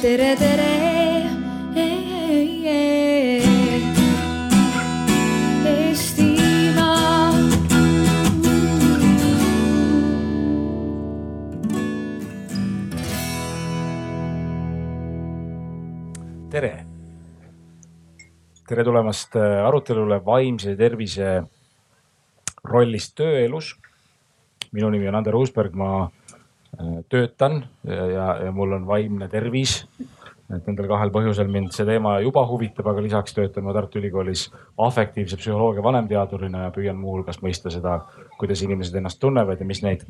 tere, tere. Tere. tere tulemast äh, arutelule vaimse tervise rollist tööelus. minu nimi on Ander Uusberg, ma töötan ja, ja, mul on vaimne tervis. et nendel kahel põhjusel mind see teema juba huvitab, aga lisaks töötan ma Tartu Ülikoolis afektiivse psühholoogia vanemteadurina ja püüan muuhulgas mõista seda, kuidas inimesed ennast tunnevad ja mis neid,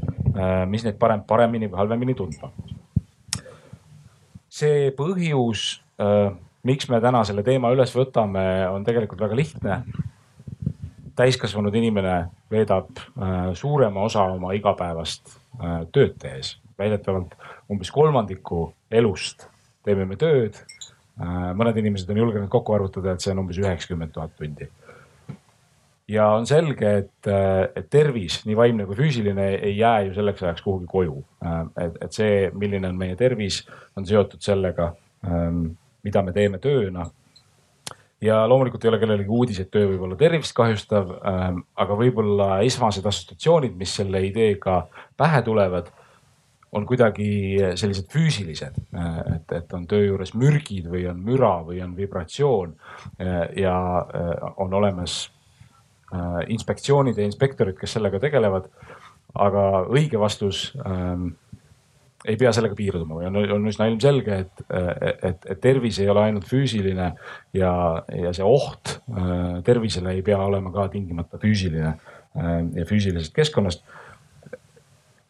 mis neid parem, paremini või halvemini tundma. see põhjus äh, miks me täna selle teema üles võtame, on tegelikult väga lihtne. Täiskasvanud inimene veedab äh, suurema osa oma igapäevast äh, tööd tehes, väidetavalt umbes kolmandiku elust teeme me tööd. Äh, mõned inimesed on julgenud kokku arvutada, et see on umbes üheksakümmend tuhat tundi. ja on selge, et, et tervis, nii vaimne kui füüsiline, ei jää ju selleks ajaks kuhugi koju. et, et see, milline on meie tervis, on seotud sellega ähm, mida me teeme tööna. Ja loomulikult ei ole kellelegi uudis, et töö võib olla tervist kahjustav, ähm, aga võib-olla esmased assotsiatsioonid, mis selle ideega pähe tulevad, on kuidagi sellised füüsilised, äh, et, et on töö juures mürgid või on müra või on vibratsioon äh, ja äh, on olemas inspektsioonid ja inspektorid, kes sellega tegelevad. aga õige vastus ähm, ei pea sellega piirduma või on, on üsna ilmselge, et, et, et tervis ei ole ainult füüsiline ja, ja see oht äh, tervisele ei pea olema ka tingimata füüsiline äh, ja füüsilisest keskkonnast.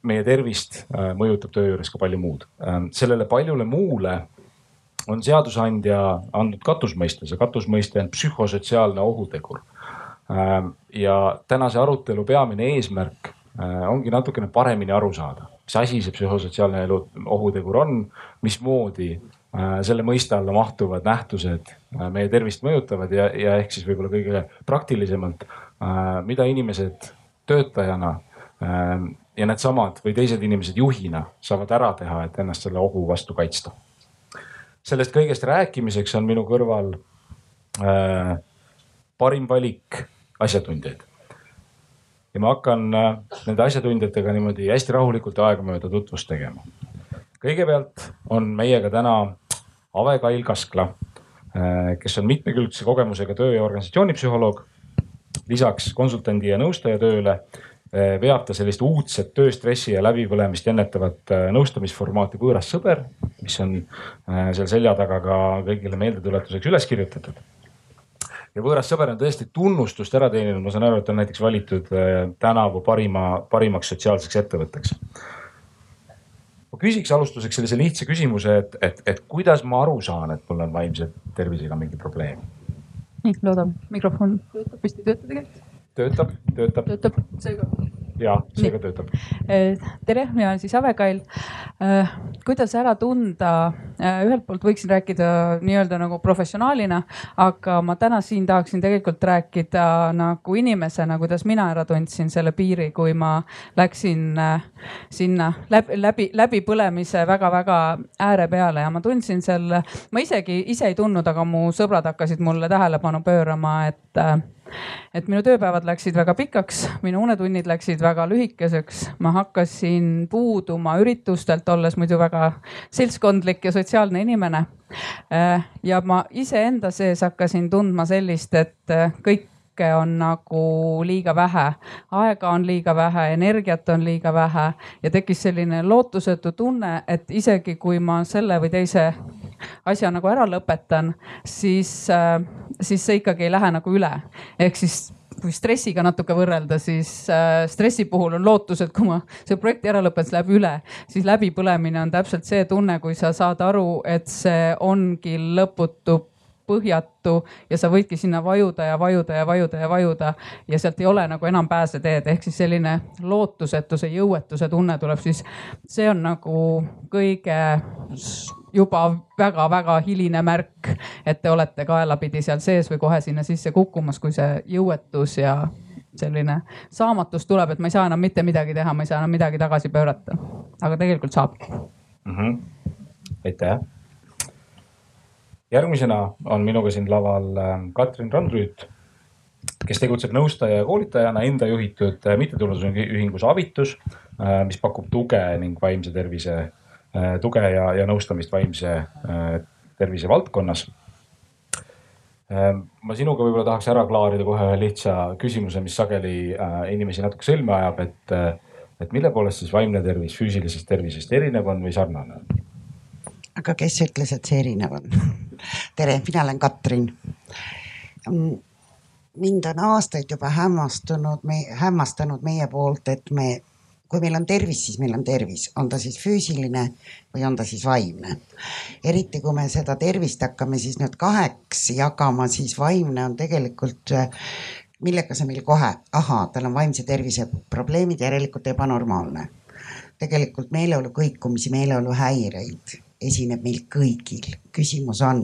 meie tervist äh, mõjutab töö juures ka palju muud. sellele paljule muule on seadusandja andnud katusmõiste, see katusmõiste on psühhosotsiaalne ohutegur. ja tänase arutelu peamine eesmärk ongi natukene paremini aru saada mis asi see psühhosotsiaalne elu ohutegur on, mismoodi äh, selle mõiste alla mahtuvad nähtused äh, meie tervist mõjutavad ja, ja ehk siis võib-olla kõige praktilisemalt, äh, mida inimesed töötajana ja needsamad või teised inimesed juhina saavad ära teha, et ennast selle ohu vastu kaitsta. sellest kõigest rääkimiseks on minu kõrval parim valik asjatundjaid ja ma hakkan äh, nende asjatundjatega niimoodi hästi rahulikult ja aegamööda tutvust tegema. kõigepealt on meiega täna Ave Kail Kaskla, äh, kes on mitmekülgse kogemusega töö ja organisatsioonipsühholoog. lisaks konsultandi ja nõustaja tööle äh, veab ta sellist uudset tööstressi ja läbipõlemist ennetavat nõustamisformaati Võõras sõber, mis on seal selja taga ka kõigile meeldetuletuseks üles kirjutatud ja võõras sõber on tõesti tunnustust ära teeninud, ma saan aru, et on näiteks valitud äh, tänavu parima, parimaks sotsiaalseks ettevõtteks. ma küsiks alustuseks sellise lihtsa küsimuse, et, et, et kuidas ma aru saan, et mul on vaimse tervisega mingi probleem? nii, loodame, mikrofon töötab vist ei tööta tegelikult? töötab, töötab. töötab, seega ja seega töötab. Äh, tere, mina olen siis Ave Kail. Äh, kuidas ära tunda, äh, ühelt poolt võiksin rääkida nii-öelda nagu professionaalina, aga ma täna siin tahaksin tegelikult rääkida nagu inimesena, kuidas mina ära tundsin selle piiri, kui ma läksin sinna läbi, läbi, läbipõlemise väga-väga ääre peale ja ma tundsin seal, ma isegi ise ei tundnud, aga mu sõbrad hakkasid mulle tähelepanu pöörama, et et minu tööpäevad läksid väga pikaks, minu unetunnid läksid väga lühikeseks, ma hakkasin puuduma üritustelt, olles muidu väga seltskondlik ja sotsiaalne inimene. Äh, ja ma iseenda sees hakkasin tundma sellist, et äh, kõik kõike on nagu liiga vähe, aega on liiga vähe, energiat on liiga vähe ja tekkis selline lootusetu tunne, et isegi kui ma selle või teise asja nagu ära lõpetan, siis, äh, siis see ikkagi ei lähe nagu üle. ehk siis kui stressiga natuke võrrelda, siis äh, stressi puhul on lootus, et kui ma selle projekti ära lõpetan, siis läheb üle, siis läbipõlemine on täpselt see tunne, kui sa saad aru, et see ongi lõputu põhjatu ja sa võidki sinna vajuda ja vajuda ja vajuda ja vajuda ja sealt ei ole nagu enam pääseteed, ehk siis selline lootusetuse, jõuetuse tunne tuleb siis. see on nagu kõige juba väga-väga hiline märk, et te olete kaelapidi seal sees või kohe sinna sisse kukkumas, kui see jõuetus ja selline saamatus tuleb, et ma ei saa enam mitte midagi teha, ma ei saa enam midagi tagasi pöörata. aga tegelikult saab mm. -hmm. aitäh järgmisena on minuga siin laval Katrin Randrüüt, kes tegutseb nõustaja ja koolitajana enda juhitud mittetulundusühingus Avitus, mis pakub tuge ning vaimse tervise, tuge ja, ja nõustamist vaimse tervise valdkonnas Ehm, ma sinuga võib-olla tahaks ära klaarida kohe ühe lihtsa küsimuse, mis sageli äh, inimesi natuke sõlme ajab, et, äh, et mille poolest siis vaimne tervis füüsilisest tervisest erinev on või sarnane on? aga kes ütles, et see erinev on? tere, mina olen Katrin. Mm, mind on aastaid juba hämmastunud, hämmastanud meie poolt, et me kui meil on tervis, siis meil on tervis, on ta siis füüsiline või on ta siis vaimne. eriti kui me seda tervist hakkame siis nüüd kaheks jagama, siis vaimne on tegelikult millega see meil kohe, ahaa, tal on vaimse tervise probleemid, järelikult ebanormaalne. tegelikult meeleolu kõikumisi, meeleoluhäireid esineb meil kõigil. küsimus on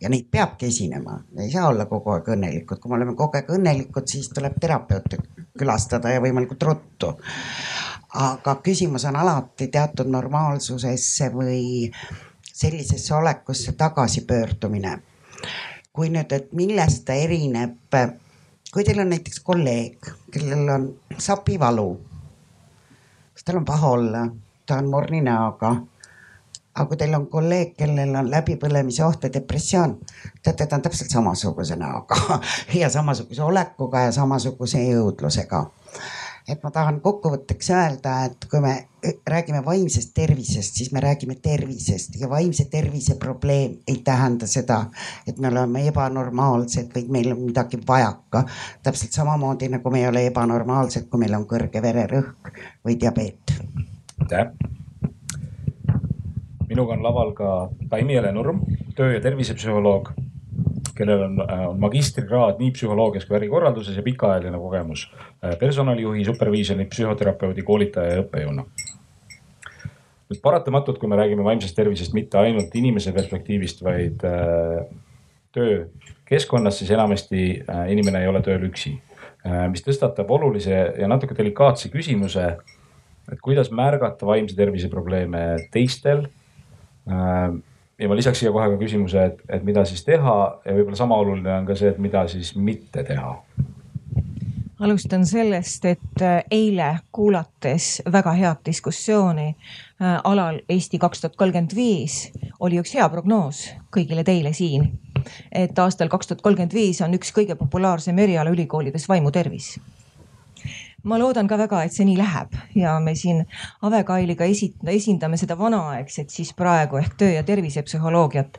ja neid peabki esinema, ei saa olla kogu aeg õnnelikud, kui me oleme kogu aeg õnnelikud, siis tuleb terapeuti külastada ja võimalikult ruttu aga küsimus on alati teatud normaalsusesse või sellisesse olekusse tagasipöördumine. kui nüüd, et millest ta erineb, kui teil on näiteks kolleeg, kellel on sapivalu, siis tal on paha olla, ta on morni näoga. Aga kui teil on kolleeg, kellel on läbipõlemise oht või depressioon, teate, ta on täpselt samasuguse näoga ja samasuguse olekuga ja samasuguse jõudlusega et ma tahan kokkuvõtteks öelda, et kui me räägime vaimsest tervisest, siis me räägime tervisest ja vaimse tervise probleem ei tähenda seda, et me oleme ebanormaalsed või meil on midagi vajaka. täpselt samamoodi nagu me ei ole ebanormaalsed, kui meil on kõrge vererõhk või diabeet. aitäh. minuga on laval ka Taimi Jele Nurm, töö- ja tervisepsühholoog kellel on, äh, on magistrikraad nii psühholoogias kui ärikorralduses ja pikaajaline kogemus äh, personalijuhi, superviisori, psühhoterapeudi, koolitaja ja õppejõuna. nüüd paratamatult, kui me räägime vaimsest tervisest mitte ainult inimese perspektiivist, vaid äh, töökeskkonnas, siis enamasti äh, inimene ei ole tööl üksi äh,. mis tõstatab olulise ja natuke delikaatse küsimuse, et kuidas märgata vaimse tervise probleeme teistel äh, ja ma lisaks siia kohe ka küsimuse, et, et mida siis teha ja võib-olla sama oluline on ka see, et mida siis mitte teha alustan sellest, et äh, eile kuulates väga head diskussiooni äh, alal Eesti kaks tuhat kolmkümmend viis oli üks hea prognoos kõigile teile siin. et aastal kaks tuhat kolmkümmend viis on üks kõige populaarsem eriala ülikoolides vaimutervis ma loodan ka väga, et see nii läheb ja me siin Ave Kailiga esita, esindame seda vanaaegset siis praegu ehk töö ja tervisepsühholoogiat.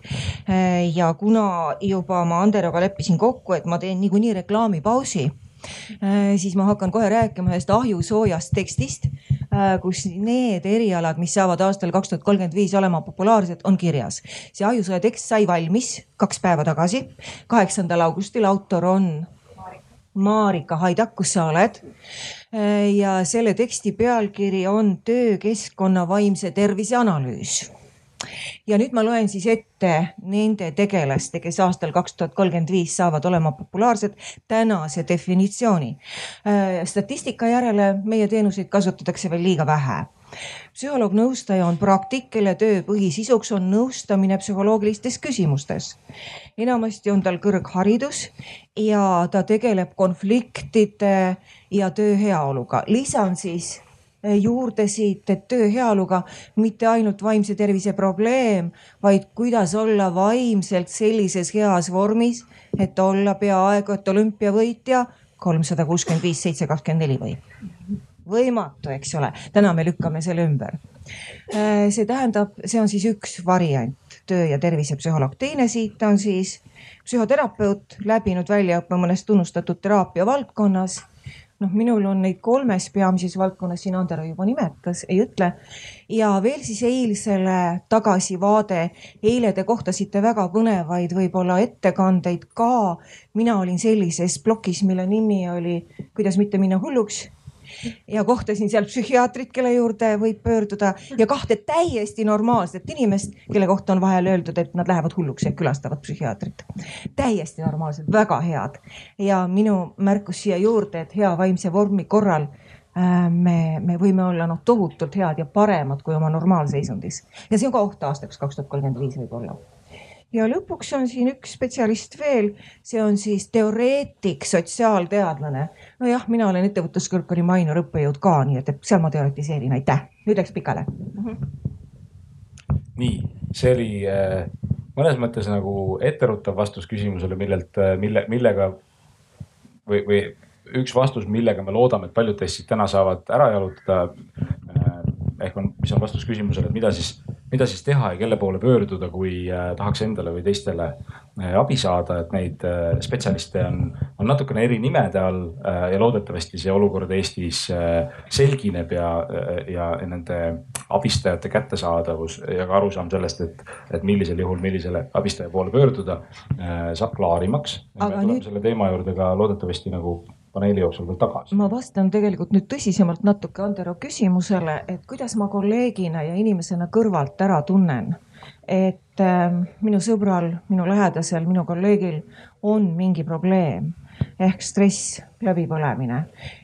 Äh, ja kuna juba ma Anderoga leppisin kokku, et ma teen niikuinii reklaamipausi äh, siis ma hakkan kohe rääkima ühest ahjusoojast tekstist, äh, kus need erialad, mis saavad aastal kaks tuhat kolmkümmend viis olema populaarsed, on kirjas. see ahjusooja tekst sai valmis kaks päeva tagasi, kaheksandal augustil, autor on Marika Haidak, kus sa oled? ja selle teksti pealkiri on töökeskkonna vaimse tervise analüüs ja nüüd ma loen siis ette nende tegelaste, kes aastal kaks tuhat kolmkümmend viis saavad olema populaarsed, tänase definitsiooni. statistika järele meie teenuseid kasutatakse veel liiga vähe psühholoog-nõustaja on praktik, kelle töö põhisisuks on nõustamine psühholoogilistes küsimustes. enamasti on tal kõrgharidus ja ta tegeleb konfliktide ja töö heaoluga. lisan siis eh, juurde siit, et töö heaoluga mitte ainult vaimse tervise probleem, vaid kuidas olla vaimselt sellises heas vormis, et olla peaaegu et olümpiavõitja kolmsada kuuskümmend viis, seitse, kakskümmend neli või võimatu, eks ole. täna me lükkame selle ümber. Äh, see tähendab, see on siis üks variant, töö ja tervisepsühholoog. teine siit on siis psühhoterapeut, läbinud väljaõppe mõnes tunnustatud teraapia valdkonnas noh, minul on neid kolmes peamises valdkonnas, siin Andero juba nimetas, ei ütle. ja veel siis eilsele tagasivaade. eile te kohtasite väga põnevaid võib-olla ettekandeid ka. mina olin sellises plokis, mille nimi oli Kuidas mitte minna hulluks ja kohtasin seal psühhiaatrit, kelle juurde võib pöörduda ja kahte täiesti normaalset inimest, kelle kohta on vahel öeldud, et nad lähevad hulluks ja külastavad psühhiaatrit. täiesti normaalsed, väga head. Ja minu märkus siia juurde, et hea vaimse vormi korral äh, me, me võime olla noh, tohutult head ja paremad kui oma normaalseisundis. Ja see on ka oht aastaks kaks tuhat kolmkümmend viis võib-olla ja lõpuks on siin üks spetsialist veel, see on siis teoreetik, sotsiaalteadlane. nojah, mina olen ettevõtluskõrgkooli Mainor õppejõud ka, nii et, seal ma teoritiseerin, aitäh. nüüd läks pikale mm. -hmm. nii, see oli äh, mõnes mõttes nagu etteruttav vastus küsimusele, millelt, äh, mille, millega või, või üks vastus, millega me loodame, et paljud teist siit täna saavad ära jalutada. Äh, ehk on, mis on vastus küsimusele, et mida siis mida siis teha ja kelle poole pöörduda, kui äh, tahaks endale või teistele äh, abi saada, et neid äh, spetsialiste on, on natukene eri nimede all ja loodetavasti see olukord Eestis selgineb ja, ja nende abistajate kättesaadavus ja ka arusaam sellest, et, et millisel juhul millisele abistaja poole pöörduda saab klaarimaks. me tuleme nüüd... selle teema juurde ka loodetavasti nagu paneeli jooksul veel tagasi. ma vastan tegelikult nüüd tõsisemalt natuke Andero küsimusele, et kuidas ma kolleegina ja inimesena kõrvalt ära tunnen, et äh, minu sõbral, minu lähedasel, minu kolleegil on mingi probleem ehk stress, läbipõlemine.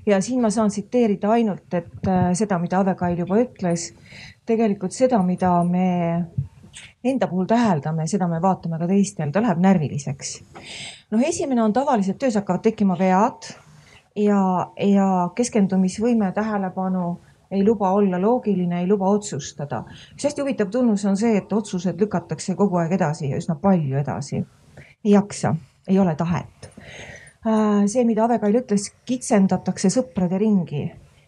ja siin ma saan tsiteerida ainult, et äh, seda, mida Ave Kail juba ütles, tegelikult seda, mida me enda puhul täheldame, seda me vaatame ka teistel, ta läheb närviliseks. noh, esimene on tavaliselt töös hakkavad tekkima vead ja, ja keskendumisvõime, tähelepanu ei luba olla loogiline, ei luba otsustada. üks hästi huvitav tunnus on see, et otsused lükatakse kogu aeg edasi ja üsna palju edasi. ei jaksa, ei ole tahet. Äh, see, mida Ave Kail ütles, kitsendatakse sõprade ringi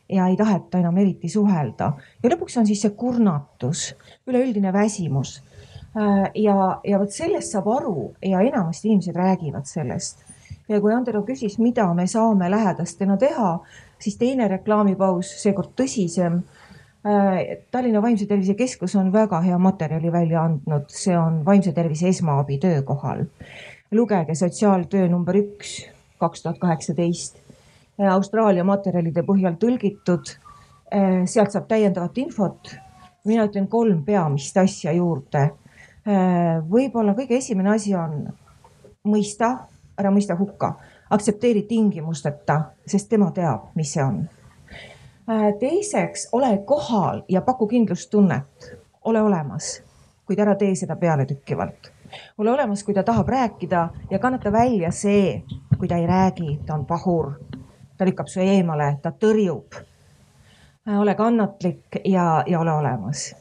ja ei taheta enam eriti suhelda ja lõpuks on siis see kurnatus, üleüldine väsimus. Äh, ja, ja vot sellest saab aru ja enamasti inimesed räägivad sellest ja kui Andero küsis, mida me saame lähedastena teha, siis teine reklaamipaus, seekord tõsisem. Äh, Tallinna Vaimse Tervise Keskus on väga hea materjali välja andnud, see on vaimse tervise esmaabi töökohal. lugege sotsiaaltöö number üks, kaks tuhat kaheksateist. Austraalia materjalide põhjal tõlgitud. Äh, sealt saab täiendavat infot. mina ütlen kolm peamist asja juurde. Äh, võib-olla kõige esimene asi on mõista ära mõista hukka, aktsepteeri tingimusteta, sest tema teab, mis see on. Äh, teiseks, ole kohal ja paku kindlustunnet, ole olemas, kuid ära tee seda pealetükkivalt. ole olemas, kui ta tahab rääkida ja kannata välja see, kui ta ei räägi, ta on pahur, ta lükkab su eemale, ta tõrjub. Äh, ole kannatlik ja, ja ole olemas.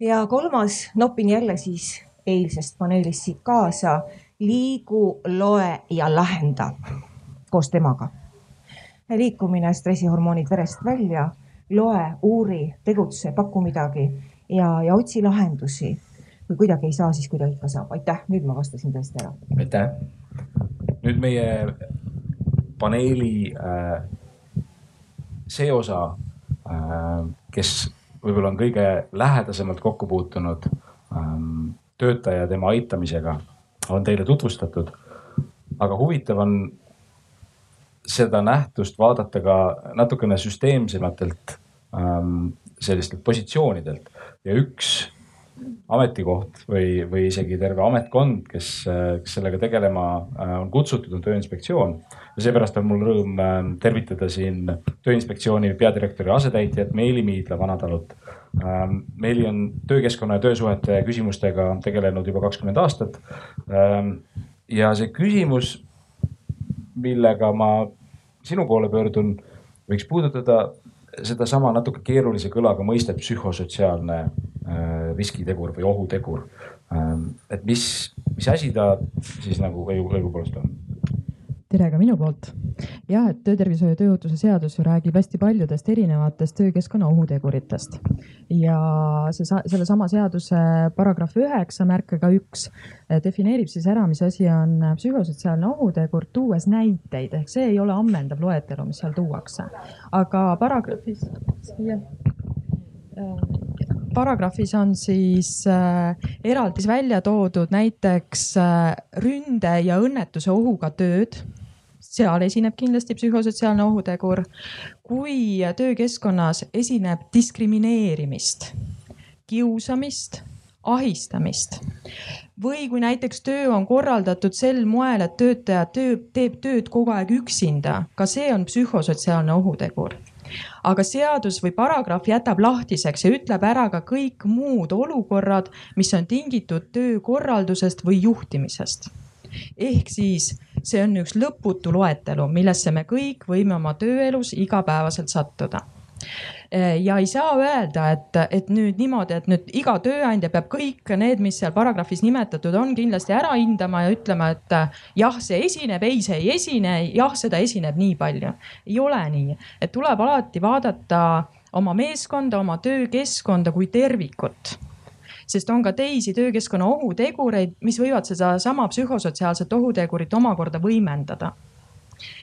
ja kolmas, nopin jälle siis eilsest paneelist siit kaasa liigu, loe ja lahenda koos temaga. liikumine, stressihormoonid verest välja, loe, uuri, tegutse, paku midagi ja, ja otsi lahendusi. kui kuidagi ei saa, siis kuidagi ikka saab. aitäh, nüüd ma vastasin tõesti ära. aitäh. nüüd meie paneeli äh, see osa äh,, kes võib-olla on kõige lähedasemalt kokku puutunud ähm, töötaja tema aitamisega on teile tutvustatud. aga huvitav on seda nähtust vaadata ka natukene süsteemsematelt ähm, sellistelt positsioonidelt ja üks ametikoht või, või isegi terve ametkond, kes, kes sellega tegelema äh, on kutsutud, on Tööinspektsioon. ja seepärast on mul rõõm äh, tervitada siin Tööinspektsiooni peadirektori asetäitjat Meeli Miidla Vanatalut. Ähm, Meeli on töökeskkonna ja töösuhete küsimustega tegelenud juba kakskümmend aastat. Ähm, ja see küsimus, millega ma sinu poole pöördun, võiks puudutada sedasama natuke keerulise kõlaga mõistet psühhosotsiaalne äh, riskitegur või ohutegur. Ähm, et mis, mis asi ta siis nagu õigupoolest on? Tere ka minu poolt. jah, et töötervishoiu ja tööohutuse seadus ju räägib hästi paljudest erinevatest töökeskkonna ohuteguritest. Ja see, sellesama seaduse paragrahv üheksa märkega üks eh, defineerib siis ära, mis asi on psühhosotsiaalne ohutegur, tuues näiteid. Ehk see ei ole ammendav loetelu, mis seal tuuakse, aga paragrahvis, jah. Paragrahvis on siis äh, eraldis välja toodud näiteks äh, ründe ja õnnetuse ohuga tööd seal esineb kindlasti psühhosotsiaalne ohutegur. kui töökeskkonnas esineb diskrimineerimist, kiusamist, ahistamist või kui näiteks töö on korraldatud sel moel, et töötaja töö, teeb tööd kogu aeg üksinda, ka see on psühhosotsiaalne ohutegur aga seadus või paragrahv jätab lahtiseks ja ütleb ära ka kõik muud olukorrad, mis on tingitud töökorraldusest või juhtimisest. ehk siis see on üks lõputu loetelu, millesse me kõik võime oma tööelus igapäevaselt sattuda. Eh, ja ei saa öelda, et, et nüüd niimoodi, et nüüd iga tööandja peab kõik need, mis seal paragrahvis nimetatud on, kindlasti ära hindama ja ütlema, et eh, jah, see esineb, ei, see ei esine, jah, seda esineb nii palju. ei ole nii, et tuleb alati vaadata oma meeskonda, oma töökeskkonda kui tervikut sest on ka teisi töökeskkonna ohutegureid, mis võivad sedasama psühhosotsiaalset ohutegurit omakorda võimendada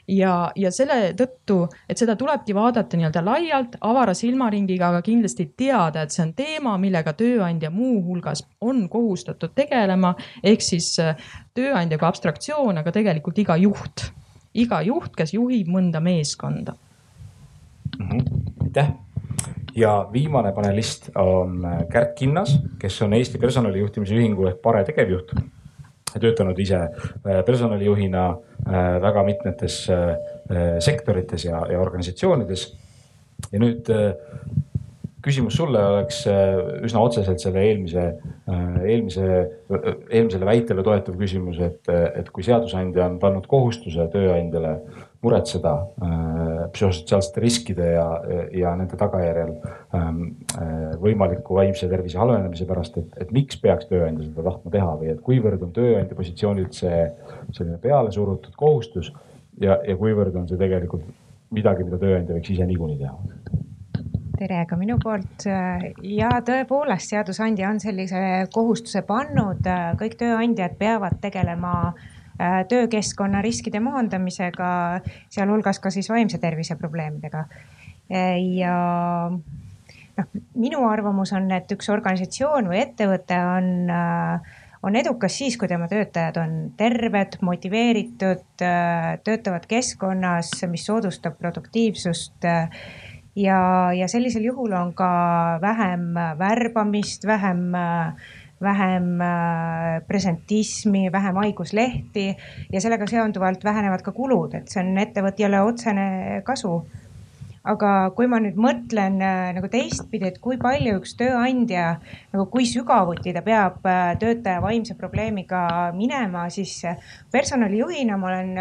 ja, ja selle tõttu, et seda tulebki vaadata nii-öelda laialt, avara silmaringiga, aga kindlasti teada, et see on teema, millega tööandja muuhulgas on kohustatud tegelema. ehk siis äh, tööandja kui abstraktsioon, aga tegelikult iga juht, iga juht, kes juhib mõnda meeskonda. -hmm. aitäh ja viimane panelist on äh, Kärt Kinnas, kes on Eesti Personalijuhtimise Ühingu ehk PARE tegevjuht töötanud ise äh, personalijuhina äh, väga mitmetes sektorites ja, ja organisatsioonides. ja nüüd küsimus sulle oleks üsna otseselt selle eelmise, eelmise, eelmisele väitele toetav küsimus, et, et kui seadusandja on pannud kohustuse tööandjale muretseda äh, psühhosotsiaalsete riskide ja, ja nende tagajärjel ähm, äh, võimaliku vaimse tervise halvenemise pärast, et, et miks peaks tööandja seda tahtma teha või et kuivõrd on tööandja positsioonilt see selline peale surutud kohustus ja, ja kuivõrd on see tegelikult midagi, mida tööandja võiks ise niikuinii teha? tere ka minu poolt ja tõepoolest, seadusandja on sellise kohustuse pannud, kõik tööandjad peavad tegelema äh, töökeskkonna riskide maandamisega, sealhulgas ka siis vaimse tervise probleemidega. Äh, ja noh, minu arvamus on, et üks organisatsioon või ettevõte on, äh, on edukas siis, kui tema töötajad on terved, motiveeritud, töötavad keskkonnas, mis soodustab produktiivsust ja, ja sellisel juhul on ka vähem värbamist, vähem äh, vähem äh, presentismi, vähem haiguslehti ja sellega seonduvalt vähenevad ka kulud, et see on ettevõtjale otsene kasu. aga kui ma nüüd mõtlen äh, nagu teistpidi, et kui palju üks tööandja nagu, kui sügavuti ta peab äh, töötaja vaimse probleemiga minema, siis personalijuhina ma olen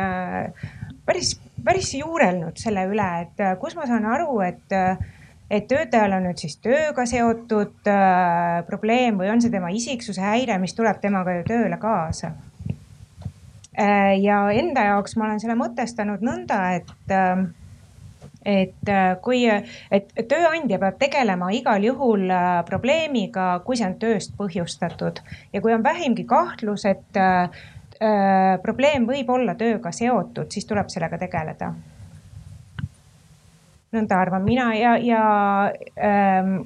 päris, päris juurelnud selle üle, et kus ma saan aru, et et töötajal on nüüd siis tööga seotud äh, probleem või on see tema isiksuse häire, mis tuleb temaga ju tööle kaasa äh,. ja enda jaoks ma olen selle mõtestanud nõnda, et äh, et äh, kui, et tööandja peab tegelema igal juhul äh, probleemiga, kui see on tööst põhjustatud ja kui on vähimgi kahtlus, et äh, äh probleem võib olla tööga seotud, siis tuleb sellega tegeleda nõnda arvan mina ja, ja ähm,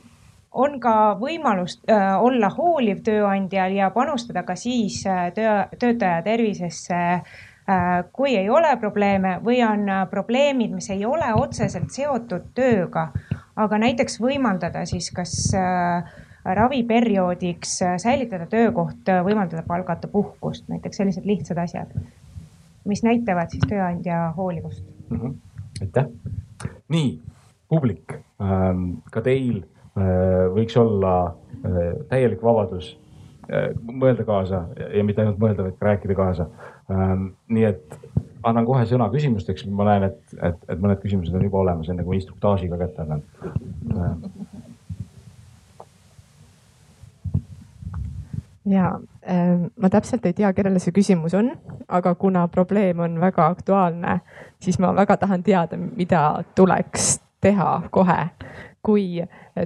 on ka võimalus äh, olla hooliv tööandjal ja panustada ka siis äh, töö, töötaja tervisesse äh,, kui ei ole probleeme või on äh, probleemid, mis ei ole otseselt seotud tööga, aga näiteks võimaldada siis kas äh, raviperioodiks äh, säilitada töökoht, võimaldada palgata puhkust, näiteks sellised lihtsad asjad, mis näitavad siis tööandja hoolivust mm. -hmm. aitäh nii, publik, ähm, ka teil äh, võiks olla äh, täielik vabadus äh, mõelda kaasa ja mitte ainult mõelda, vaid ka rääkida kaasa. Ähm, nii et annan kohe sõna küsimusteks, ma näen, et, et, et mõned küsimused on juba olemas, enne kui instruktaažiga kätte annan. ja ma täpselt ei tea, kellele see küsimus on, aga kuna probleem on väga aktuaalne, siis ma väga tahan teada, mida tuleks teha kohe, kui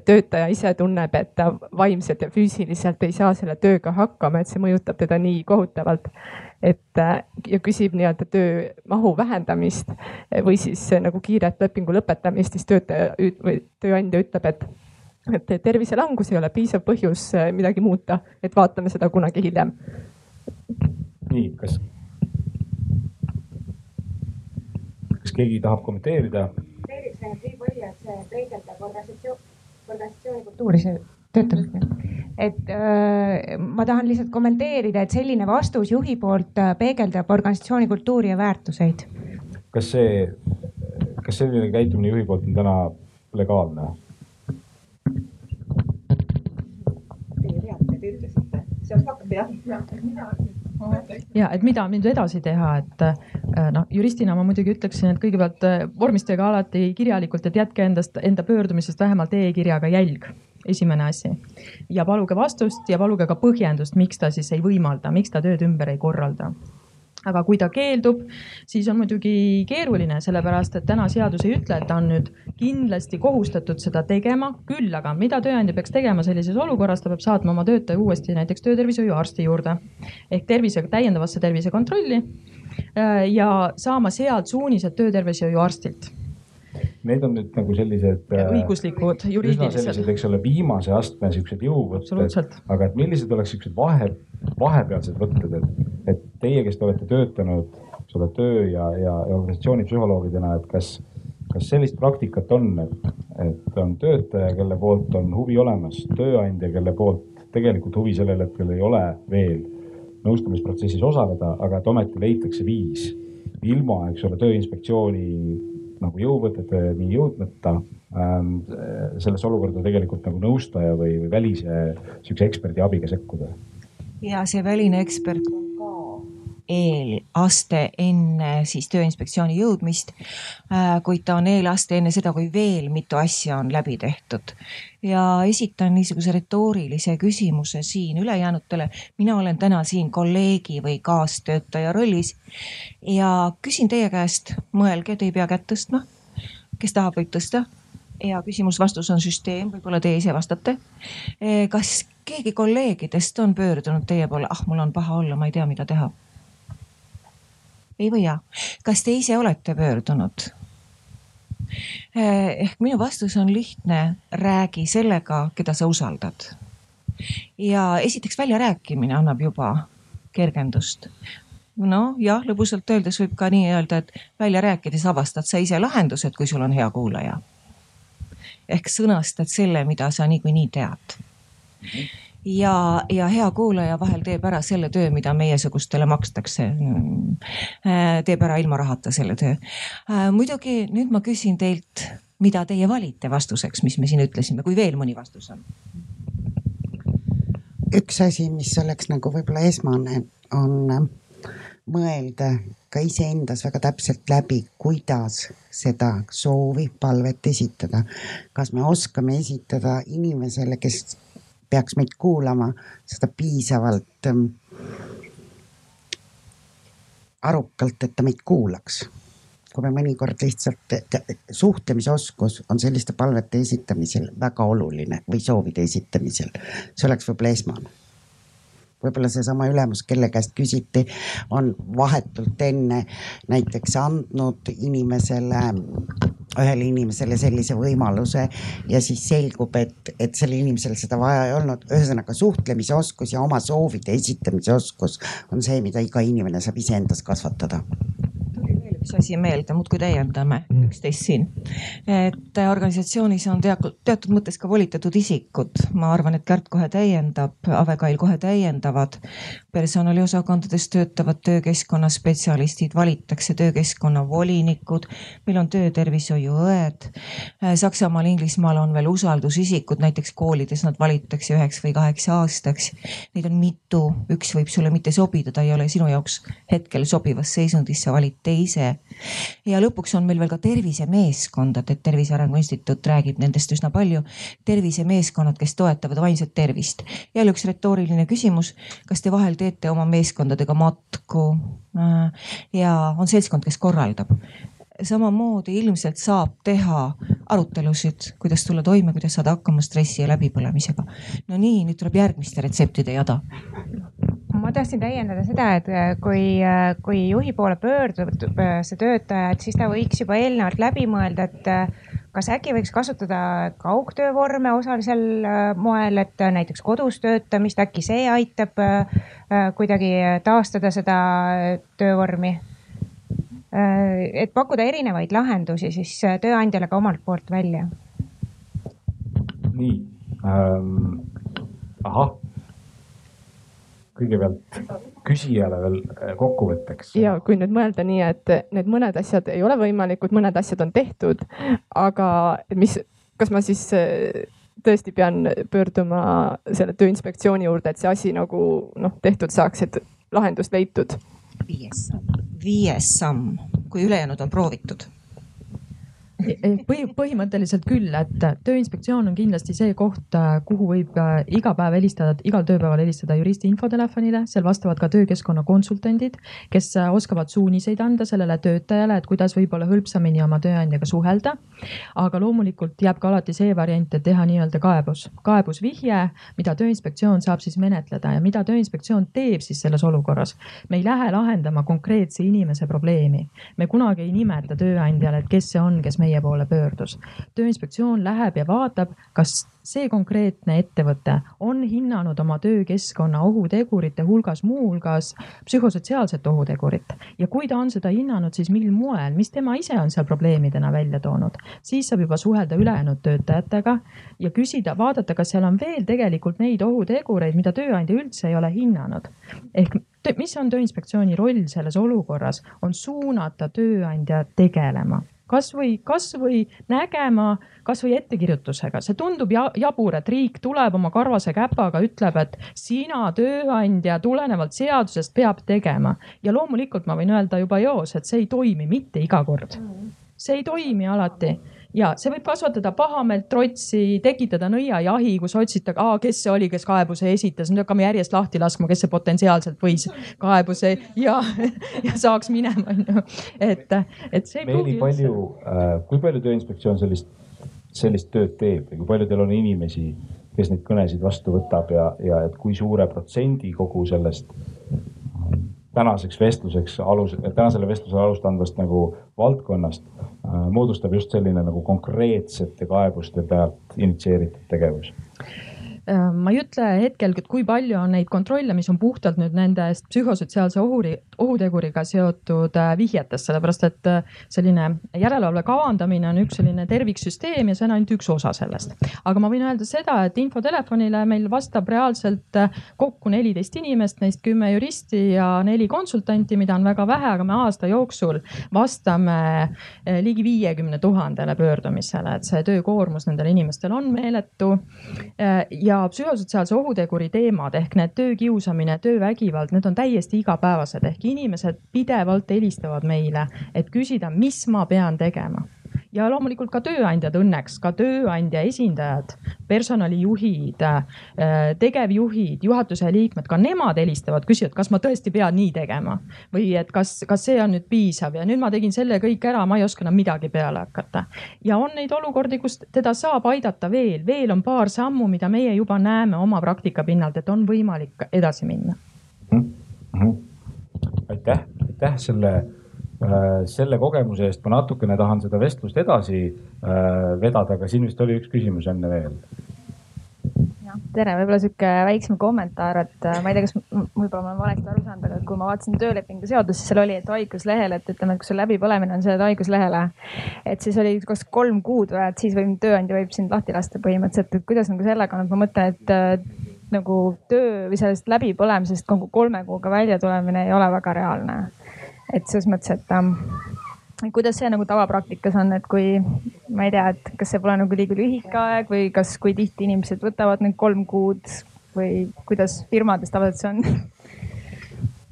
töötaja ise tunneb, et ta vaimselt ja füüsiliselt ei saa selle tööga hakkama, et see mõjutab teda nii kohutavalt. et ja küsib nii-öelda töömahu vähendamist või siis nagu kiiret lepingu lõpetamist, siis töötaja või tööandja ütleb, et et terviselangus ei ole piisav põhjus midagi muuta, et vaatame seda kunagi hiljem. nii, kas kas keegi tahab kommenteerida? kommenteeriks ainult nii palju, et see peegeldab organisatsioon, organisatsiooni kultuuri, see töötab. et äh, ma tahan lihtsalt kommenteerida, et selline vastus juhi poolt äh, peegeldab organisatsiooni kultuuri ja väärtuseid. kas see, kas selline käitumine juhi poolt on täna legaalne? Teie teate, te ütlesite, sealt hakkab jah ja et mida nüüd edasi teha, et äh, noh, juristina ma muidugi ütleksin, et kõigepealt äh, vormistage alati kirjalikult, et jätke endast, enda pöördumisest vähemalt e-kirjaga jälg esimene asi ja paluge vastust ja paluge ka põhjendust, miks ta siis ei võimalda, miks ta tööd ümber ei korralda aga kui ta keeldub, siis on muidugi keeruline, sellepärast et täna seadus ei ütle, et ta on nüüd kindlasti kohustatud seda tegema. küll aga, mida tööandja peaks tegema sellises olukorras, ta peab saatma oma töötaja uuesti näiteks töötervishoiuarsti juurde ehk tervise, täiendavasse tervisekontrolli äh, ja saama sealt suunised töötervishoiuarstilt Need on nüüd nagu sellised. Äh, õiguslikud, juriidilised. sellised, eks ole, viimase astme siuksed jõuvõtted. aga et millised oleks siuksed vahe, vahepealsed võtted, et, et teie, kes te olete töötanud, ole, töö ja, ja, ja organisatsioonipsühholoogidena, et kas, kas sellist praktikat on, et, et on töötaja, kelle poolt on huvi olemas, tööandja, kelle poolt tegelikult huvi sellel hetkel ei ole veel nõustamisprotsessis osaleda, aga et ometi leitakse viis ilma, eks ole, Tööinspektsiooni nagu jõuvõteteni jõudmata ähm, selles olukorda tegelikult nagu nõustaja või, või välise sihukese eksperdi abiga sekkuda. Ja see väline ekspert on ka eelaste enne siis Tööinspektsiooni jõudmist. Äh, kuid ta on eelaste enne seda, kui veel mitu asja on läbi tehtud. ja esitan niisuguse retoorilise küsimuse siin ülejäänutele. mina olen täna siin kolleegi või kaastöötaja rollis ja küsin teie käest, mõelge, te ei pea kätt tõstma. kes tahab, võib tõsta ja küsimus-vastus on süsteem, võib-olla teie ise vastate. Äh, kas keegi kolleegidest on pöördunud teie poole, ah, mul on paha olla, ma ei tea, mida teha ei võia. kas te ise olete pöördunud? Eh, ehk minu vastus on lihtne, räägi sellega, keda sa usaldad. ja esiteks väljarääkimine annab juba kergendust. noh, jah, lõbusalt öeldes võib ka nii öelda, et välja rääkides avastad sa ise lahendused, kui sul on hea kuulaja. Ehk sõnastad selle, mida sa niikuinii tead mm. -hmm ja, ja hea kuulaja vahel teeb ära selle töö, mida meiesugustele makstakse. Äh, teeb ära ilma rahata selle töö. Äh, muidugi nüüd ma küsin teilt, mida teie valite vastuseks, mis me siin ütlesime, kui veel mõni vastus on? üks asi, mis oleks nagu võib-olla esmane, on mõelda ka iseendas väga täpselt läbi, kuidas seda soovi, palvet esitada. kas me oskame esitada inimesele, kes peaks meid kuulama, seda piisavalt ähm, arukalt, et ta meid kuulaks. kui me mõnikord lihtsalt, suhtlemisoskus on selliste palvete esitamisel väga oluline või soovide esitamisel, see oleks võib-olla esmane võib-olla seesama ülemus, kelle käest küsiti, on vahetult enne näiteks andnud inimesele, ühele inimesele sellise võimaluse ja siis selgub, et, et sellel inimesel seda vaja ei olnud. ühesõnaga suhtlemisoskus ja oma soovide esitamise oskus on see, mida iga inimene saab iseendas kasvatada üks asi meelde, muudkui täiendame mm. üksteist siin. et organisatsioonis on teatud, teatud mõttes ka volitatud isikud, ma arvan, et Kärt kohe täiendab, Ave Kail kohe täiendavad. personaliosakondades töötavad töökeskkonna spetsialistid, valitakse töökeskkonna volinikud, meil on töötervishoiuõed. Saksamaal, Inglismaal on veel usaldusisikud, näiteks koolides nad valitakse üheks või kaheks aastaks. Neid on mitu, üks võib sulle mitte sobida, ta ei ole sinu jaoks hetkel sobivas seisundis, sa valid teise ja lõpuks on meil veel ka tervisemeeskondad, et Tervise Arengu Instituut räägib nendest üsna palju. tervisemeeskonnad, kes toetavad vaimset tervist. jälle üks retooriline küsimus, kas te vahel teete oma meeskondadega matku äh, ja on seltskond, kes korraldab? Samamoodi ilmselt saab teha arutelusid, kuidas tulla toime, kuidas saada hakkama stressi ja läbipõlemisega. no nii, nüüd tuleb järgmiste retseptide jada ma tahtsin täiendada seda, et äh, kui, äh, kui juhi poole pöördub äh, see töötaja, et siis ta võiks juba eelnevalt läbi mõelda, et kas äkki võiks kasutada kaugtöövorme osalisel moel, et näiteks kodus töötamist, äkki see aitab kuidagi taastada seda töövormi? Et pakkuda erinevaid lahendusi siis tööandjale ka omalt poolt välja. nii ähm,, ahah kõigepealt küsijale veel äh, kokkuvõtteks. ja kui nüüd mõelda nii, et need mõned asjad ei ole võimalikud, mõned asjad on tehtud, aga mis kas ma siis äh, tõesti pean pöörduma selle Tööinspektsiooni juurde, et see asi nagu noh, tehtud saaks, et lahendust leitud? viies samm, viies samm, kui ülejäänud on proovitud põhi, põhimõtteliselt küll, et Tööinspektsioon on kindlasti see koht, kuhu võib äh, iga päev helistada, igal tööpäeval helistada juristi infotelefonile, seal vastavad ka töökeskkonna konsultandid, kes äh, oskavad suuniseid anda sellele töötajale, et kuidas võib-olla hõlpsamini oma tööandjaga suhelda. aga loomulikult jääb ka alati see variant, et teha nii-öelda kaebus, kaebusvihje, mida Tööinspektsioon saab siis menetleda ja mida Tööinspektsioon teeb siis selles olukorras. me ei lähe lahendama konkreetse inimese probleemi, me kunagi ei nimeta tööandjale, et kes see on, kes meie poole pöördus. tööinspektsioon läheb ja vaatab, kas see konkreetne ettevõte on hinnanud oma töökeskkonna ohutegurite hulgas muuhulgas psühhosotsiaalset ohutegurit ja kui ta on seda hinnanud, siis mil moel, mis tema ise on seal probleemidena välja toonud, siis saab juba suhelda ülejäänud töötajatega ja küsida, vaadata, kas seal on veel tegelikult neid ohutegureid, mida tööandja üldse ei ole hinnanud. ehk mis on Tööinspektsiooni roll selles olukorras, on suunata tööandja tegelema kasvõi, kasvõi nägema, kasvõi ettekirjutusega, see tundub ja, jabur, et riik tuleb oma karvase käpaga, ütleb, et sina, tööandja, tulenevalt seadusest peab tegema. ja loomulikult ma võin öelda juba eos, et see ei toimi mitte iga kord. see ei toimi alati ja see võib kasvatada pahameelt, trotsi, tekitada nõiajahi, kus otsite, kes see oli, kes kaebuse esitas, nüüd hakkame järjest lahti laskma, kes see potentsiaalselt võis kaebuse ja, ja saaks minema, onju. et, et see. Meeli, palju äh,, kui palju Tööinspektsioon sellist, sellist tööd teeb ja kui palju teil on inimesi, kes neid kõnesid vastu võtab ja, ja et kui suure protsendi kogu sellest tänaseks vestluseks alus, tänasele vestlusele alust andvast nagu valdkonnast äh, moodustab just selline nagu konkreetsete kaebuste pealt initsieeritud tegevus ma ei ütle hetkel, et kui palju on neid kontrolle, mis on puhtalt nüüd nendest psühhosotsiaalse ohuri, ohuteguriga seotud äh, vihjetest, sellepärast et äh, selline järelevalve kavandamine on üks selline terviksüsteem ja see on ainult üks osa sellest. aga ma võin öelda seda, et infotelefonile meil vastab reaalselt kokku neliteist inimest, neist kümme juristi ja neli konsultanti, mida on väga vähe, aga me aasta jooksul vastame ligi viiekümne tuhandele pöördumisele, et see töökoormus nendel inimestel on meeletu ja ja psühhosotsiaalse ohuteguri teemad ehk need töökiusamine, töövägivald, need on täiesti igapäevased. Ehk inimesed pidevalt helistavad meile, et küsida, mis ma pean tegema ja loomulikult ka tööandjad õnneks, ka tööandja esindajad, personalijuhid, äh, tegevjuhid, juhatuse liikmed, ka nemad helistavad, küsivad, kas ma tõesti pean nii tegema või et kas, kas see on nüüd piisav ja nüüd ma tegin selle kõik ära, ma ei oska enam midagi peale hakata. ja on neid olukordi, kus teda saab aidata veel, veel on paar sammu, mida meie juba näeme oma praktika pinnalt, et on võimalik edasi minna mm. -hmm. aitäh, aitäh selle selle kogemuse eest ma natukene tahan seda vestlust edasi äh, vedada, aga siin vist oli üks küsimus enne veel. tere, võib-olla sihuke väiksem kommentaar, et äh, ma ei tea, kas võib-olla ma olen valesti aru saanud, aga kui ma vaatasin töölepingu seadust, siis seal oli, et haiguslehel, et ütleme, et kui sul läbipõlemine on, sa jääd haiguslehele. et siis oli kas kolm kuud või, et siis võib tööandja võib sind lahti lasta põhimõtteliselt, et kuidas nagu sellega on, et ma mõtlen, et nagu töö või sellest läbipõlemisest nagu kolme kuuga välja tulemine ei ole väga reaalne et selles mõttes, et ähm, kuidas see nagu tavapraktikas on, et kui ma ei tea, et kas see pole nagu liiga lühike aeg või kas, kui tihti inimesed võtavad need kolm kuud või kuidas firmades tavaliselt see on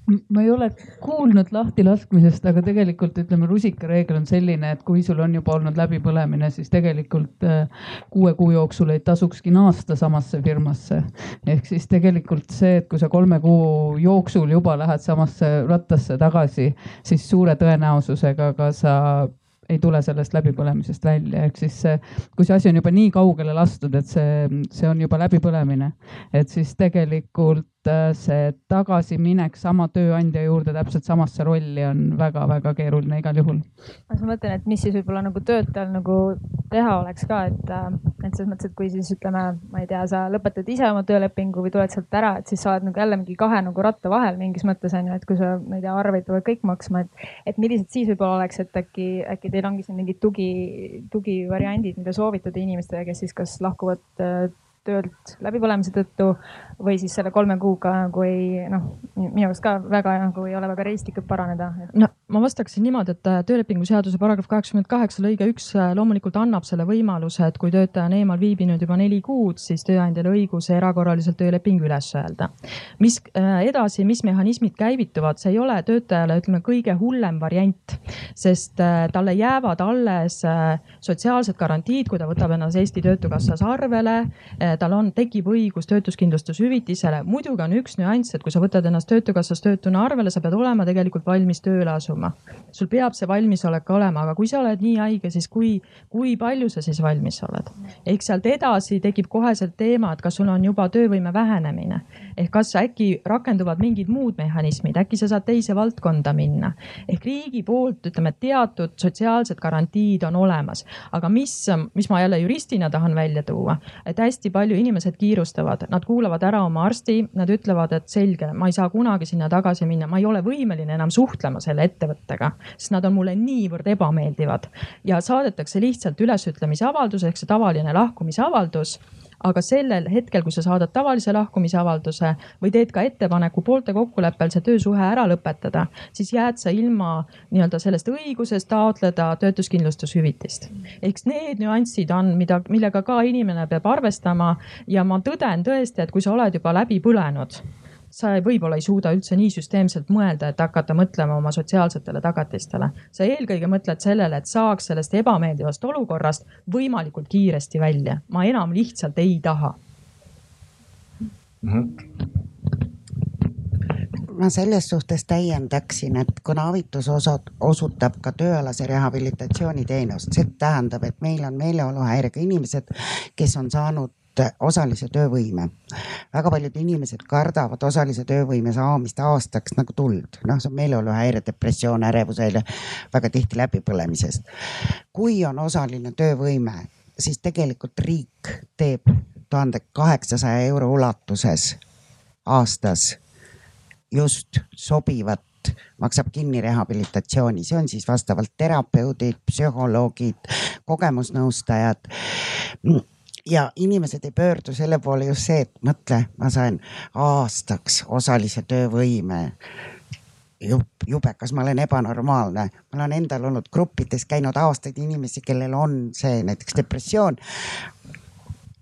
ma ei ole kuulnud lahtilaskmisest, aga tegelikult ütleme, rusikareegel on selline, et kui sul on juba olnud läbipõlemine, siis tegelikult äh, kuue kuu jooksul ei tasukski naasta samasse firmasse. ehk siis tegelikult see, et kui sa kolme kuu jooksul juba lähed samasse rattasse tagasi, siis suure tõenäosusega ka sa ei tule sellest läbipõlemisest välja, ehk siis see, kui see asi on juba nii kaugele lastud, et see, see on juba läbipõlemine, et siis tegelikult see tagasiminek sama tööandja juurde täpselt samasse rolli on väga-väga keeruline igal juhul. ma mõtlen, et mis siis võib-olla nagu töötajal nagu teha oleks ka, et, äh, et selles mõttes, et kui siis ütleme, ma ei tea, sa lõpetad ise oma töölepingu või tuled sealt ära, et siis sa oled nagu jälle mingi kahe nagu ratta vahel mingis mõttes on ju, et kui sa, ma ei tea, arveid tulevad kõik maksma, et, et millised siis võib-olla oleks, et äkki, äkki teil ongi siin mingid tugi, tugivariandid, mida soovitada inimestele, kes siis kas lahkuvad äh, töölt läbipõlemise tõttu või siis selle kolme kuuga nagu ei noh, minu arust ka väga nagu ei ole väga realistlik, et paraneda. no ma vastaksin niimoodi, et äh, töölepingu seaduse paragrahv kaheksakümmend kaheksa lõige üks äh, loomulikult annab selle võimaluse, et kui töötaja on eemal viibinud juba neli kuud, siis tööandjal õiguse erakorraliselt tööleping üles öelda. mis edasi, mis mehhanismid käivituvad, see ei ole töötajale, ütleme, kõige hullem variant, sest talle jäävad alles sotsiaalsed garantiid, kui ta võtab ennast Eesti Töötukassas arvele. Tal on, tekib õigus töötuskindlustushüvitisele. muidugi on üks nüanss, et kui sa võtad ennast Töötukassas töötuna arvele, sa pead olema tegelikult valmis tööle asuma. sul peab see valmisolek olema, aga kui sa oled nii haige, siis kui, kui palju sa siis valmis oled? ehk sealt edasi tekib koheselt teema, et kas sul on juba töövõime vähenemine ehk kas äkki rakenduvad mingid muud mehhanismid, äkki sa saad teise valdkonda minna. ehk riigi poolt ütleme, teatud sotsiaalsed garantiid on olemas, aga mis, mis ma jälle juristina tahan välja tuua, et hästi palju inimesed kiirustavad, nad kuulavad ära oma arsti, nad ütlevad, et selge, ma ei saa kunagi sinna tagasi minna, ma ei ole võimeline enam suhtlema selle ettevõttega, sest nad on mulle niivõrd ebameeldivad. Ja saadetakse lihtsalt ülesütlemise avaldus ehk see tavaline lahkumisavaldus aga sellel hetkel, kui sa saadad tavalise lahkumisavalduse või teed ka ettepaneku poolte kokkuleppel see töösuhe ära lõpetada, siis jääd sa ilma nii-öelda sellest õigusest taotleda töötuskindlustushüvitist. eks need nüansid on, mida, millega ka inimene peab arvestama ja ma tõden tõesti, et kui sa oled juba läbi põlenud sa võib-olla ei suuda üldse nii süsteemselt mõelda, et hakata mõtlema oma sotsiaalsetele tagatistele. sa eelkõige mõtled sellele, et saaks sellest ebameeldivast olukorrast võimalikult kiiresti välja. ma enam lihtsalt ei taha mm. -hmm ma selles suhtes täiendaksin, et kuna Avitus osutab ka tööalase rehabilitatsiooni teenust, see tähendab, et meil on meeleoluhäirega inimesed, kes on saanud osalise töövõime. väga paljud inimesed kardavad osalise töövõime saamist aastaks nagu tuld, noh, see on meeleoluhäire, depressioon, ärevushäire, väga tihti läbipõlemisest. kui on osaline töövõime, siis tegelikult riik teeb tuhande kaheksasaja euro ulatuses aastas just sobivat maksab kinni rehabilitatsiooni, see on siis vastavalt terapeudid, psühholoogid, kogemusnõustajad ja inimesed ei pöördu selle poole just see, et mõtle, ma sain aastaks osalise töövõime. Jube, kas ma olen ebanormaalne, ma olen endal olnud gruppides käinud aastaid inimesi, kellel on see näiteks depressioon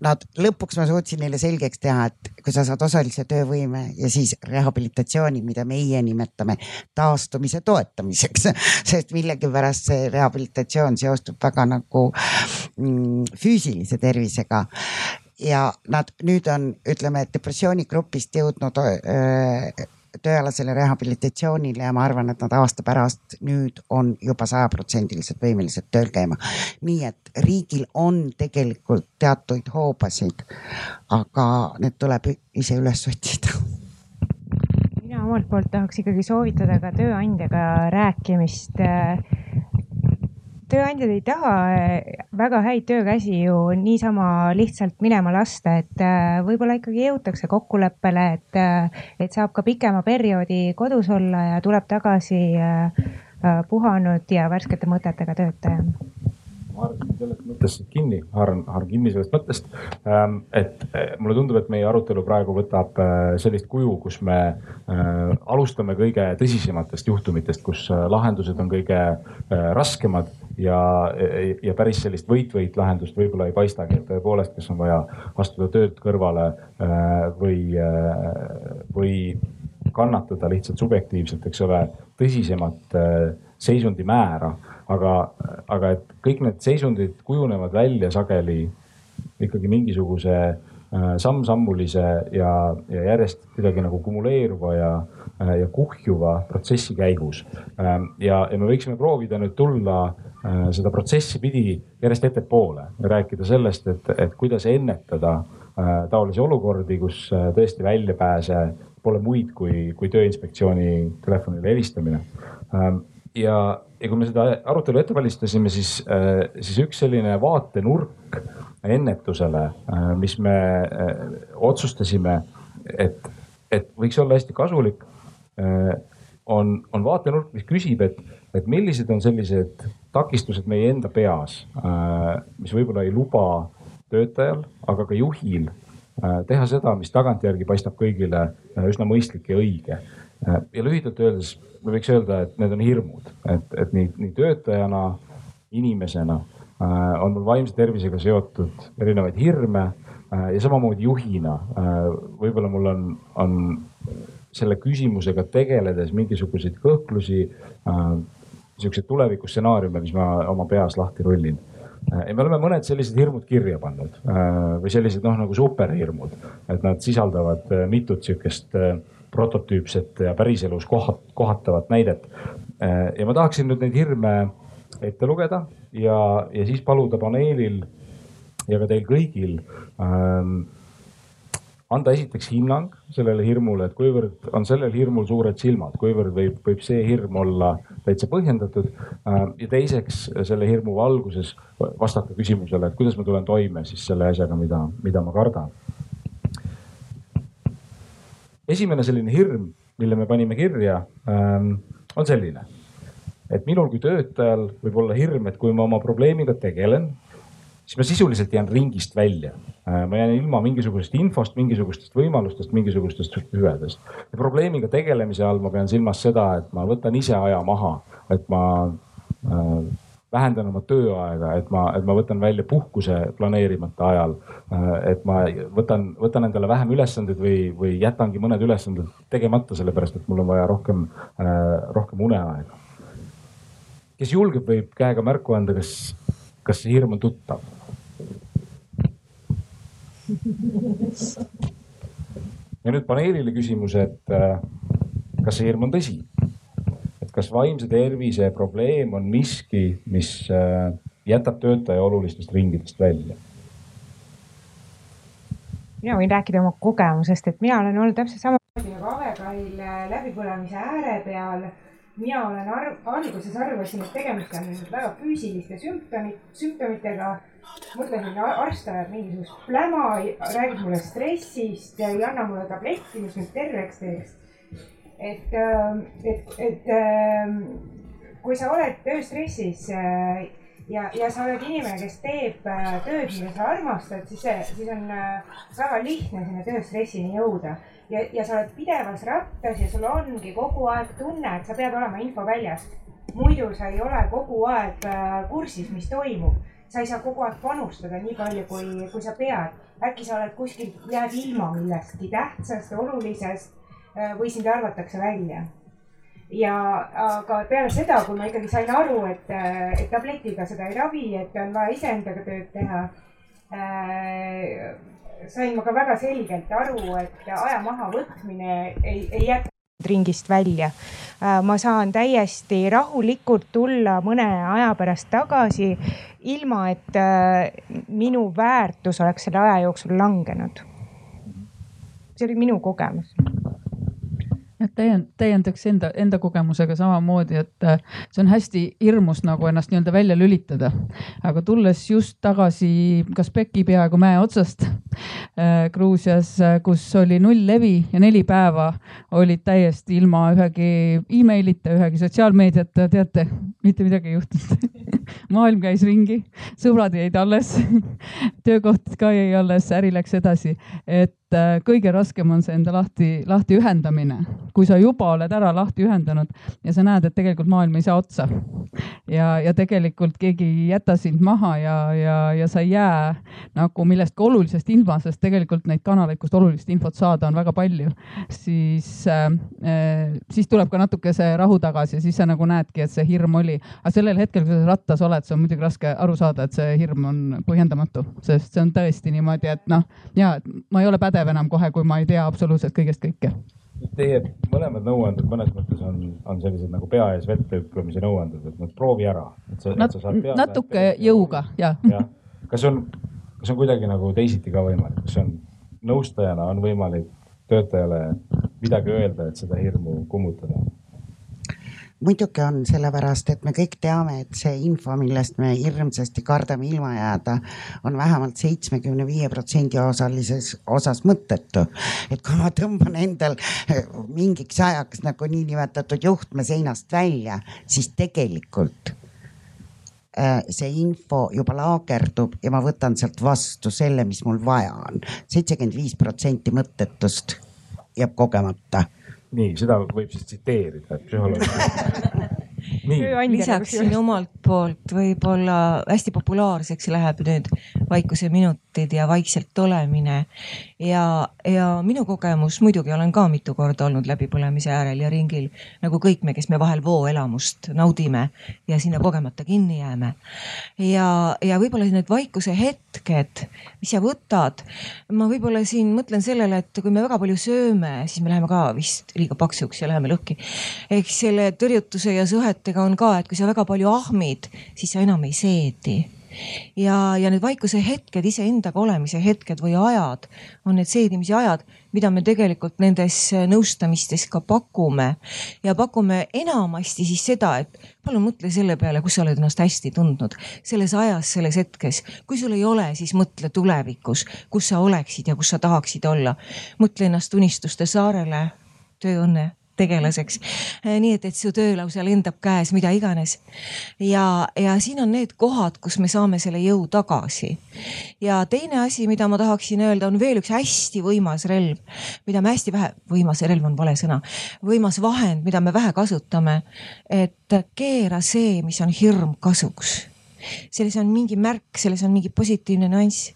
nad lõpuks ma suutsin neile selgeks teha, et kui sa saad osalise töövõime ja siis rehabilitatsiooni, mida meie nimetame taastumise toetamiseks, sest millegipärast see rehabilitatsioon seostub väga nagu mm, füüsilise tervisega. Ja nad nüüd on, ütleme, depressioonigrupist jõudnud öö, tööalasele rehabilitatsioonile ja ma arvan, et nad aasta pärast nüüd on juba sajaprotsendiliselt võimelised tööl käima. nii et riigil on tegelikult teatuid hoobasid, aga need tuleb ise üles otsida mina omalt poolt tahaks ikkagi soovitada ka tööandjaga rääkimist tööandjad ei taha eh, väga häid töökäsi ju niisama lihtsalt minema lasta, et eh, võib-olla ikkagi jõutakse kokkuleppele, et, eh, et saab ka pikema perioodi kodus olla ja tuleb tagasi puhanud ja värskete mõtetega töötaja ma haarasin sellest mõttest kinni, haaran, haaran kinni sellest mõttest. Ähm, et mulle tundub, et meie arutelu praegu võtab sellist kuju, kus me alustame kõige tõsisematest juhtumitest, kus lahendused on kõige raskemad ja, ja päris sellist võit-võit lahendust võib-olla ei paistagi, et tõepoolest, kas on vaja astuda töölt kõrvale äh, või, äh, või kannatada lihtsalt subjektiivselt, eks ole, tõsisemat äh, seisundi määra. aga, aga et kõik need seisundid kujunevad välja sageli ikkagi mingisuguse samm-sammulise ja, ja järjest kuidagi nagu kumuleeruva ja, ja kuhjuva protsessi käigus. ja, ja me võiksime proovida nüüd tulla Äh, seda protsessi pidi järjest ettepoole rääkida sellest, et, et kuidas ennetada äh, taolisi olukordi, kus äh, tõesti väljapääse pole muid kui, kui Tööinspektsiooni telefonile helistamine. Ähm, ja, ja kui me seda arutelu ette valmistasime, siis, siis üks selline vaatenurk ennetusele, mis me otsustasime, et, et võiks olla hästi kasulik, on, on vaatenurk, mis küsib, et et millised on sellised takistused meie enda peas, äh, mis võib-olla ei luba töötajal, aga ka juhil äh, teha seda, mis tagantjärgi paistab kõigile äh, üsna mõistlik ja õige. ja lühidalt öeldes me võiks öelda, et need on hirmud, et, et nii, nii töötajana, inimesena äh, on mul vaimse tervisega seotud erinevaid hirme äh, ja samamoodi juhina. Äh, võib-olla mul on, on selle küsimusega tegeledes mingisuguseid kõhklusi äh,, siukseid tulevikustsenaariume, mis ma oma peas lahti rullin äh, ja me oleme mõned sellised hirmud kirja pannud äh, või sellised noh, nagu superhirmud, et nad sisaldavad äh, mitut sihukest prototüüpset ja päriselus kohat, kohatavat näidet. ja ma tahaksin nüüd neid hirme ette lugeda ja, ja siis paluda paneelil ja ka teil kõigil ähm, anda esiteks hinnang sellele hirmule, et kuivõrd on sellel hirmul suured silmad, kuivõrd võib, võib see hirm olla täitsa põhjendatud. Äh, ja teiseks selle hirmu valguses vastata küsimusele, et kuidas ma tulen toime siis selle asjaga, mida, mida ma kardan. esimene selline hirm, mille me panime kirja, ähm, on selline, et minul kui töötajal võib olla hirm, et kui ma oma probleemiga tegelen siis ma sisuliselt jään ringist välja. Äh, ma jään ilma mingisugusest infost, mingisugustest võimalustest, mingisugustest hüvedest. ja probleemiga tegelemise all ma pean silmas seda, et ma võtan ise aja maha, et ma äh, vähendan oma tööaega, et ma, et ma võtan välja puhkuse planeerimata ajal. Äh, et ma võtan, võtan endale vähem ülesandeid või, või jätangi mõned ülesanded tegemata, sellepärast et mul on vaja rohkem, rohkem uneaega. kes julgeb, võib käega märku anda, kas, kas see hirm on tuttav ja nüüd paneelile küsimus, et äh, kas see hirm on tõsi? et kas vaimse tervise probleem on miski, mis äh, jätab töötaja olulistest ringidest välja? mina võin rääkida oma kogemusest, et mina olen olnud täpselt samamoodi nagu Ave Kail äh, läbipõlemise ääre peal mina olen arv, alguses arvasin, et tegemist on väga füüsiliste sümptomid, sümptomitega. mõtlesin, arst ajab mingisugust pläma, räägib mulle stressist, ei anna mulle tabletti, mis mind terveks teeks. et, ähm, et, et ähm, kui sa oled tööstressis äh, ja, ja sa oled inimene, kes teeb äh, tööd, mida sa armastad, siis siis on äh, väga lihtne sinna tööstressini jõuda ja, ja sa oled pidevas rattas ja sul ongi kogu aeg tunne, et sa pead olema infoväljas. muidu sa ei ole kogu aeg äh, kursis, mis toimub. sa ei saa kogu aeg panustada nii palju, kui, kui sa pead. äkki sa oled kuskil, jääd ilma millestki tähtsast, olulisest äh, või sind arvatakse välja ja aga peale seda, kui ma ikkagi sain aru, et, äh, et tabletiga seda ei ravi, et on vaja iseendaga tööd teha äh,, sain ma ka väga selgelt aru, et aja mahavõtmine ei, ei jäta ringist välja. Äh, ma saan täiesti rahulikult tulla mõne aja pärast tagasi, ilma et äh, minu väärtus oleks selle aja jooksul langenud. see oli minu kogemus jah, täiend-, täiendaks enda, enda kogemusega samamoodi, et äh, see on hästi hirmus nagu ennast nii-öelda välja lülitada. aga tulles just tagasi Kaspeki peaaegu mäe otsast äh, Gruusias, äh, kus oli null levi ja neli päeva olid täiesti ilma ühegi emailita, ühegi sotsiaalmeediata, teate, mitte midagi ei juhtunud maailm käis ringi, sõbrad jäid alles töökoht ka jäi alles, äri läks edasi, et Äh, kõige raskem on see enda lahti, lahti ühendamine, kui sa juba oled ära lahti ühendanud ja sa näed, et tegelikult maailm ei saa otsa. ja, ja tegelikult keegi ei jäta sind maha ja, ja, ja sa ei jää nagu millestki olulisest ilma, sest tegelikult neid kanaleid, kust olulist infot saada, on väga palju. siis äh,, äh siis tuleb ka natuke see rahu tagasi ja siis sa nagu näedki, et see hirm oli, aga sellel hetkel, kui sa rattas oled, see on muidugi raske aru saada, et see hirm on põhjendamatu, sest see on tõesti niimoodi, et noh, ja ma ei ole pädev pädev enam kohe, kui ma ei tea absoluutselt kõigest kõike. Teie mõlemad nõuanded mõnes mõttes on, on sellised nagu pea ees vette hüppamise nõuanded, et noh, proovi ära. Nat, natuke jõuga, jah ja.. kas on, kas on kuidagi nagu teisiti ka võimalik, kas on nõustajana on võimalik töötajale midagi öelda, et seda hirmu kummutada? Muidugi on, sellepärast et me kõik teame, et see info, millest me hirmsasti kardame ilma jääda, on vähemalt seitsmekümne viie protsendi osalises osas mõttetu. et kui ma tõmban endal eh, mingiks ajaks nagu niinimetatud juhtme seinast välja, siis tegelikult eh, see info juba laagerdub ja ma võtan sealt vastu selle, mis mul vaja on. seitsekümmend viis protsenti mõttetust jääb kogemata nii, seda võib siis tsiteerida, et psühholoog lisaksin omalt poolt võib-olla hästi populaarseks läheb nüüd vaikuseminutid ja vaikselt olemine. ja, ja minu kogemus muidugi olen ka mitu korda olnud läbipõlemise äärel ja ringil nagu kõik me, kes me vahel vooelamust naudime ja sinna kogemata kinni jääme. ja, ja võib-olla need vaikuse hetked, mis sa võtad. ma võib-olla siin mõtlen sellele, et kui me väga palju sööme, siis me läheme ka vist liiga paksuks ja läheme lõhki. eks selle tõrjutuse ja sõhetega on ka, et kui sa väga palju ahmid, siis sa enam ei seedi ja, ja need vaikuse hetked, iseendaga olemise hetked või ajad on need seedimise ajad, mida me tegelikult nendes nõustamistes ka pakume. ja pakume enamasti siis seda, et palun mõtle selle peale, kus sa oled ennast hästi tundnud selles ajas, selles hetkes. kui sul ei ole, siis mõtle tulevikus, kus sa oleksid ja kus sa tahaksid olla. mõtle ennast unistuste saarele, tööõnne tegelaseks. Äh, nii et, et su töö lausa lendab käes, mida iganes. ja, ja siin on need kohad, kus me saame selle jõu tagasi. ja teine asi, mida ma tahaksin öelda, on veel üks hästi võimas relv, mida me hästi vähe, võimas relv on vale sõna, võimas vahend, mida me vähe kasutame. et keera see, mis on hirm kasuks selles on mingi märk, selles on mingi positiivne nüanss.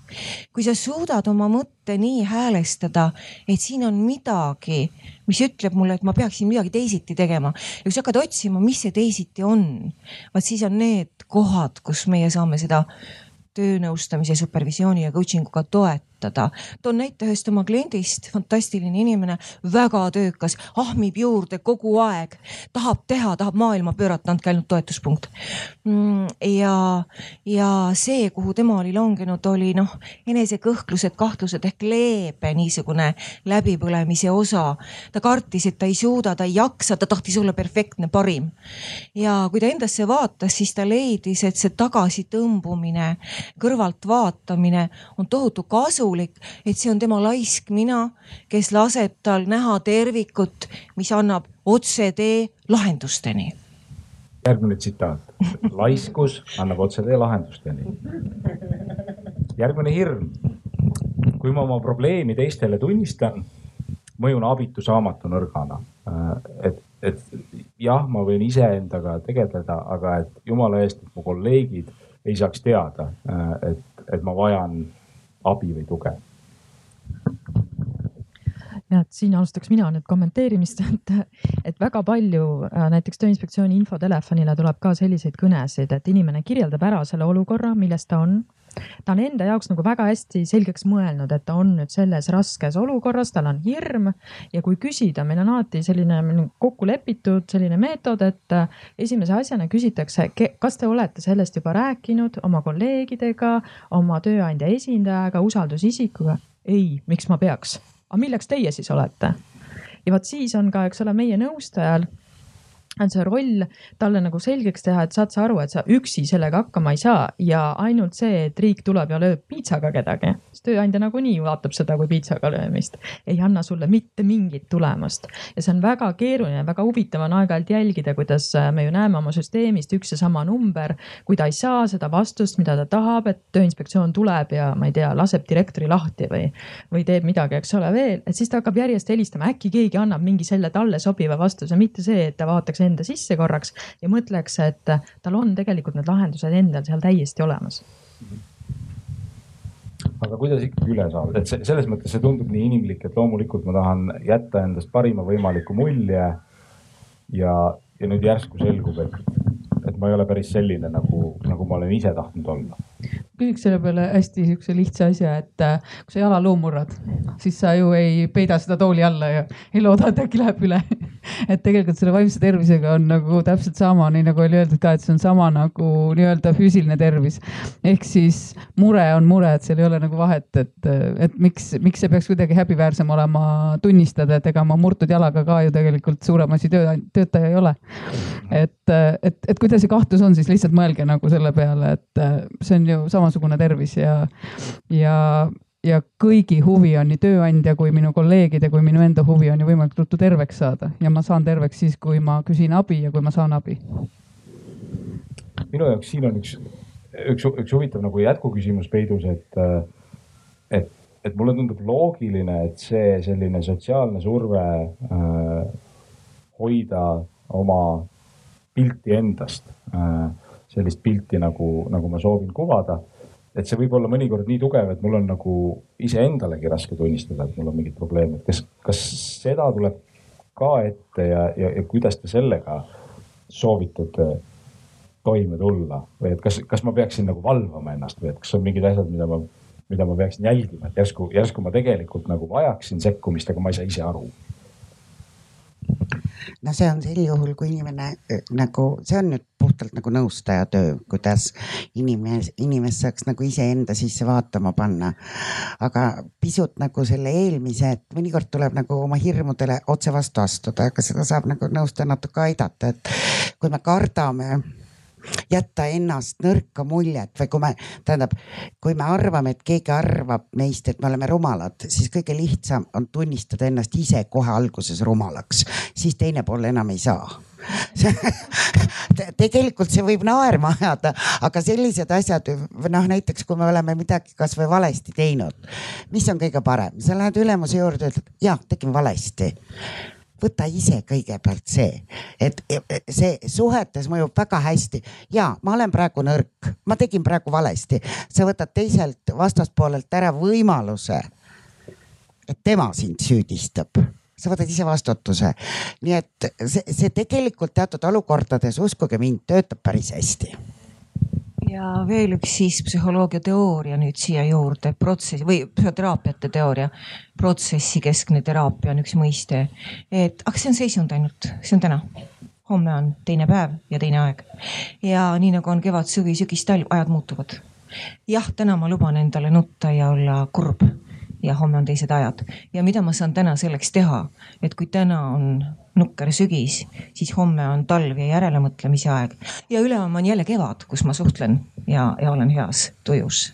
kui sa suudad oma mõtte nii häälestada, et siin on midagi, mis ütleb mulle, et ma peaksin midagi teisiti tegema ja kui sa hakkad otsima, mis see teisiti on, vaat siis on need kohad, kus meie saame seda töönõustamise, supervisiooni ja coaching uga toetada. Toon näite ühest oma kliendist, fantastiline inimene, väga töökas, ahmib juurde kogu aeg, tahab teha, tahab maailma pöörata, andke ainult toetuspunkt. Mm, ja, ja see, kuhu tema oli langenud, oli noh, enesekõhklused, kahtlused ehk leebe niisugune läbipõlemise osa. ta kartis, et ta ei suuda, ta ei jaksa, ta tahtis olla perfektne, parim. ja kui ta endasse vaatas, siis ta leidis, et see tagasitõmbumine kõrvaltvaatamine on tohutu kasulik, et see on tema laisk mina, kes laseb tal näha tervikut, mis annab otsetee lahendusteni. järgmine tsitaat, laiskus annab otsetee lahendusteni. järgmine hirm. kui ma oma probleemi teistele tunnistan, mõjun abitu saamatu nõrgana. et, et jah, ma võin iseendaga tegeleda, aga et jumala eest, et mu kolleegid ei saaks teada, äh, et, et ma vajan abi või tuge? Ja et siin alustaks mina nüüd kommenteerimist, et, et väga palju äh, näiteks Tööinspektsiooni infotelefonile tuleb ka selliseid kõnesid, et inimene kirjeldab ära selle olukorra, milles ta on ta on enda jaoks nagu väga hästi selgeks mõelnud, et ta on nüüd selles raskes olukorras, tal on hirm ja kui küsida, meil on alati selline kokku lepitud selline meetod, et äh, esimese asjana küsitakse, kas te olete sellest juba rääkinud oma kolleegidega, oma tööandja esindajaga, usaldusisikuga? ei, miks ma peaks? aga milleks teie siis olete? ja vot siis on ka, eks ole, meie nõustajal on see roll talle nagu selgeks teha, et saad sa aru, et sa üksi sellega hakkama ei saa ja ainult see, et riik tuleb ja lööb piitsaga kedagi, sest tööandja nagunii vaatab seda kui piitsaga löömist, ei anna sulle mitte mingit tulemust. ja see on väga keeruline, väga huvitav on aeg-ajalt jälgida, kuidas äh, me ju näeme oma süsteemist üks ja sama number, kui ta ei saa seda vastust, mida ta tahab, et tööinspektsioon tuleb ja ma ei tea, laseb direktori lahti või, või teeb midagi, eks ole veel, et siis ta hakkab järjest helistama, äkki keegi annab mingi selle talle sobiva vastuse, mitte see, et ta vaataks enda sisse korraks ja mõtleks, et tal on tegelikult need lahendused endal seal täiesti olemas aga kuidas ikkagi üle saada, et selles mõttes see tundub nii inimlik, et loomulikult ma tahan jätta endast parima võimaliku mulje. ja, ja nüüd järsku selgub, et, et ma ei ole päris selline nagu, nagu ma olen ise tahtnud olla küsiks selle peale hästi siukse lihtsa asja, et äh, kui sa jalaluu murrad, siis sa ju ei peida seda tooli alla ja ei looda, et äkki läheb üle et tegelikult selle vaimse tervisega on nagu täpselt sama, nii nagu oli öeldud ka, et see on sama nagu nii-öelda füüsiline tervis. ehk siis mure on mure, et seal ei ole nagu vahet, et, et miks, miks see peaks kuidagi häbiväärsem olema tunnistada, et ega ma murtud jalaga ka ju tegelikult suurem asi töö, töötaja ei ole. et, et, et kui teil see kahtlus on, siis lihtsalt mõelge nagu selle peale, et see on ju sama samasugune tervis ja, ja, ja kõigi huvi on nii tööandja kui minu kolleegide kui minu enda huvi on ju võimalikult ruttu terveks saada ja ma saan terveks siis, kui ma küsin abi ja kui ma saan abi. minu jaoks siin on üks, üks, üks huvitav nagu jätkuküsimus peidus, et, et, et mulle tundub loogiline, et see selline sotsiaalne surve äh, hoida oma pilti endast, sellist pilti nagu, nagu ma soovin kuvada. Et see võib olla mõnikord nii tugev, et mul on nagu iseendalegi raske tunnistada, et mul on mingid probleemid. kas, kas seda tuleb ka ette ja, ja, ja kuidas te sellega soovitate toime tulla? Või et kas, kas ma peaksin nagu valvama ennast või et kas on mingid asjad, mida ma, mida ma peaksin jälgima, et järsku, järsku ma tegelikult nagu vajaksin sekkumist, aga ma ei saa ise aru no see on sel juhul, kui inimene eh, nagu, see on nüüd puhtalt nagu nõustaja töö, kuidas inimene, inimest saaks nagu iseenda sisse vaatama panna. aga pisut nagu selle eelmise, et mõnikord tuleb nagu oma hirmudele otse vastu astuda, aga seda saab nagu nõustaja natuke aidata, et kui me kardame jätta ennast nõrka muljet või kui me, tähendab, kui me arvame, et keegi arvab meist, et me oleme rumalad, siis kõige lihtsam on tunnistada ennast ise kohe alguses rumalaks, siis teine pool enam ei saa. Tegelikult see võib naerma ajada, aga sellised asjad või noh, näiteks kui me oleme midagi kasvõi valesti teinud, mis on kõige parem, sa lähed ülemuse juurde, ütled jah, tegin valesti võta ise kõigepealt see, et see suhetes mõjub väga hästi. ja ma olen praegu nõrk, ma tegin praegu valesti, sa võtad teiselt vastaspoolelt ära võimaluse, et tema sind süüdistab sa võtad ise vastutuse. nii et see, see tegelikult teatud olukordades, uskuge mind, töötab päris hästi ja veel üks siis psühholoogia teooria nüüd siia juurde, protsess või psühhoteraapiate teooria. protsessikeskne teraapia on üks mõiste, et aga see on seisund ainult, see on täna. homme on teine päev ja teine aeg. ja nii nagu on kevad, suvi, sügis, talv, ajad muutuvad. jah, täna ma luban endale nutta ja olla kurb ja homme on teised ajad. Ja mida ma saan täna selleks teha, et kui täna on nukker sügis, siis homme on talv ja järelemõtlemise aeg. Ja ülehomme on jälle kevad, kus ma suhtlen ja, ja olen heas tujus.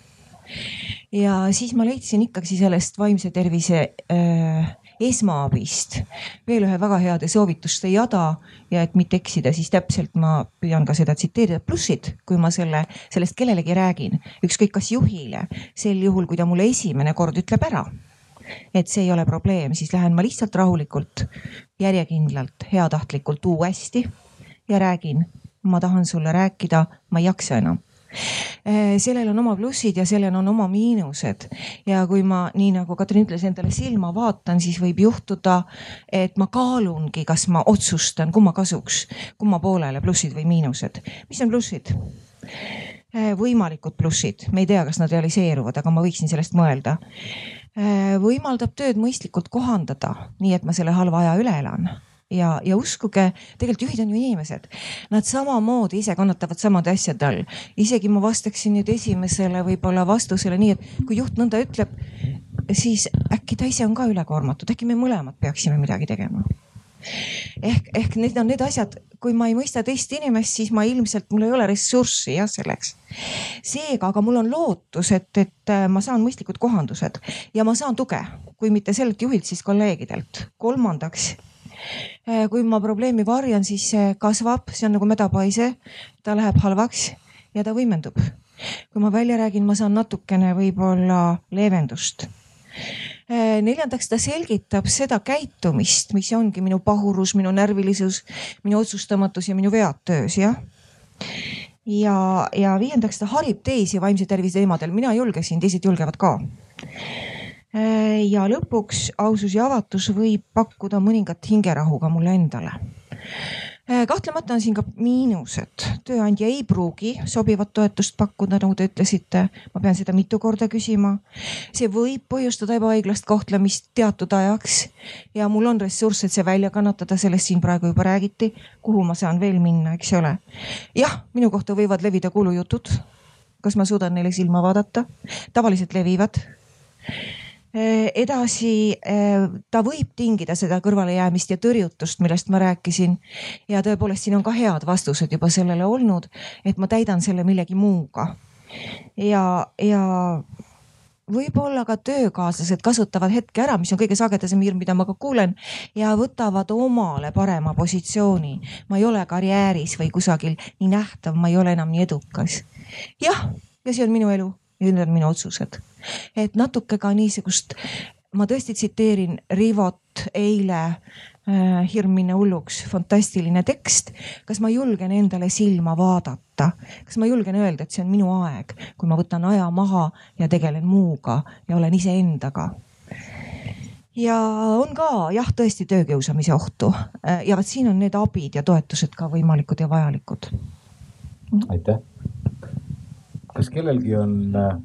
ja siis ma leidsin ikkagi sellest vaimse tervise äh, esmaabist. Veel ühe väga heade soovituste jada ja et mitte eksida, siis täpselt ma püüan ka seda tsiteerida. plussid, kui ma selle, sellest kellelegi räägin, ükskõik kas juhile, sel juhul, kui ta mulle esimene kord ütleb ära et see ei ole probleem, siis lähen ma lihtsalt rahulikult, järjekindlalt, heatahtlikult uuesti ja räägin, ma tahan sulle rääkida, ma ei jaksa enam sellel on oma plussid ja sellel on oma miinused. ja kui ma, nii nagu Katrin ütles, endale silma vaatan, siis võib juhtuda, et ma kaalungi, kas ma otsustan, kumma kasuks, kumma poolele plussid või miinused. mis on plussid? Eh, võimalikud plussid, me ei tea, kas nad realiseeruvad, aga ma võiksin sellest mõelda. Eh, võimaldab tööd mõistlikult kohandada, nii et ma selle halva aja üle elan ja, ja uskuge, tegelikult juhid on ju inimesed, nad samamoodi ise kannatavad samade asjade all. isegi ma vastaksin nüüd esimesele võib-olla vastusele nii, et kui juht nõnda ütleb, siis äkki ta ise on ka ülekoormatud, äkki me mõlemad peaksime midagi tegema ehk, ehk need on need asjad, kui ma ei mõista teist inimest, siis ma ilmselt, mul ei ole ressurssi jah selleks. seega, aga mul on lootus, et, et äh, ma saan mõistlikud kohandused ja ma saan tuge, kui mitte sellelt juhilt, siis kolleegidelt. kolmandaks kui ma probleemi varjan, siis see kasvab, see on nagu mädapaise, ta läheb halvaks ja ta võimendub. kui ma välja räägin, ma saan natukene võib-olla leevendust äh, neljandaks, ta selgitab seda käitumist, mis ongi minu pahurus, minu närvilisus, minu otsustamatus ja minu vead töös, jah. ja, ja viiendaks, ta harib teisi vaimse tervise teemadel, mina julgesin, teised julgevad ka Äh, ja lõpuks ausus ja avatus võib pakkuda mõningat hingerahu ka mulle endale äh, kahtlemata on siin ka miinused, tööandja ei pruugi sobivat toetust pakkuda, nagu te ütlesite. ma pean seda mitu korda küsima. see võib põhjustada ebaõiglast kohtlemist teatud ajaks ja mul on ressurss, et see välja kannatada, sellest siin praegu juba räägiti. kuhu ma saan veel minna, eks ole. jah, minu kohta võivad levida kuulujutud. kas ma suudan neile silma vaadata? tavaliselt levivad Äh, edasi, äh, ta võib tingida seda kõrvalejäämist ja tõrjutust, millest ma rääkisin. ja tõepoolest, siin on ka head vastused juba sellele olnud, et ma täidan selle millegi muuga. ja, ja võib-olla ka töökaaslased kasutavad hetke ära, mis on kõige sagedasem hirm, mida ma ka kuulen ja võtavad omale parema positsiooni. ma ei ole karjääris või kusagil nii nähtav, ma ei ole enam nii edukas. jah, ja see on minu elu on minu otsused. et natuke ka niisugust, ma tõesti tsiteerin Rivot eile äh, hirm minna hulluks, fantastiline tekst. kas ma julgen endale silma vaadata, kas ma julgen öelda, et see on minu aeg, kui ma võtan aja maha ja tegelen muuga ja olen iseendaga ja on ka jah, tõesti töökiusamise ohtu äh, ja vot siin on need abid ja toetused ka võimalikud ja vajalikud. aitäh. Kas kellelgi on äh,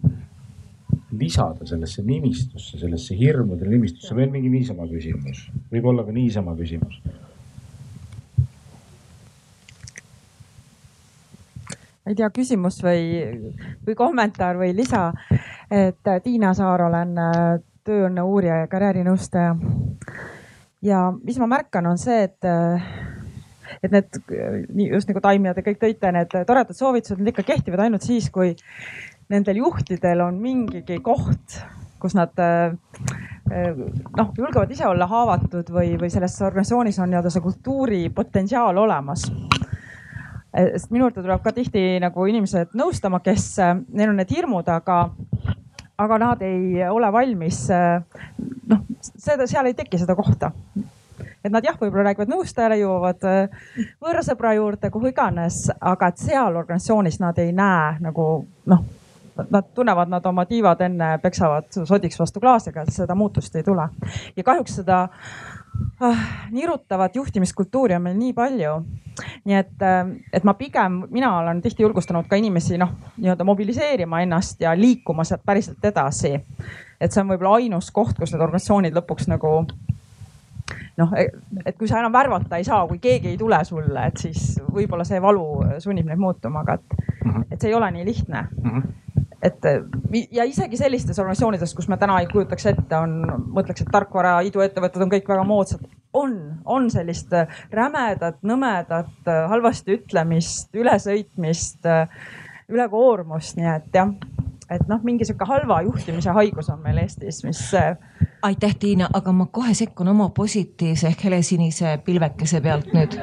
lisada sellesse nimistusse, sellesse hirmude nimistusse veel mingi niisama küsimus, võib-olla ka niisama küsimus? ei tea, küsimus või, või kommentaar või lisa. et Tiina Saar olen äh, tööõnne uurija ja karjäärinõustaja. ja mis ma märkan, on see, et, et need nii just nagu Taimi ja te kõik tõite, need toredad soovitused, need ikka kehtivad ainult siis, kui nendel juhtidel on mingigi koht, kus nad noh, julgevad ise olla haavatud või, või selles organisatsioonis on nii-öelda see kultuuri potentsiaal olemas sest minu juurde tuleb ka tihti nagu inimesed nõustama, kes, neil on need hirmud, aga aga nad ei ole valmis. noh, seda, seal ei teki seda kohta. Et nad jah, võib-olla räägivad nõustajale, jõuavad äh, võõrasõbra juurde, kuhu iganes, aga et seal organisatsioonis nad ei näe nagu noh nad tunnevad, nad oma tiivad enne peksavad sodiks vastu klaasiga, et seda muutust ei tule. ja kahjuks seda ah, nirutavat juhtimiskultuuri on meil nii palju. nii et, äh, et ma pigem, mina olen tihti julgustanud ka inimesi noh, nii-öelda mobiliseerima ennast ja liikuma sealt päriselt edasi. et see on võib-olla ainus koht, kus need organisatsioonid lõpuks nagu noh, et kui sa enam värvata ei saa, kui keegi ei tule sulle, et siis võib-olla see valu sunnib neid muutuma, aga et, mhm. et see ei ole nii lihtne mm. -hmm et ja isegi sellistes organisatsioonides, kus me täna ei kujutaks ette, on, mõtleks, et tarkvara iduettevõtted on kõik väga moodsad. on, on sellist rämedat, nõmedat, halvasti ütlemist, ülesõitmist, ülekoormust, nii et jah et noh, mingi sihuke halva juhtimise haigus on meil Eestis, mis. aitäh, Tiina, aga ma kohe sekkun oma positiivse ehk helesinise pilvekese pealt nüüd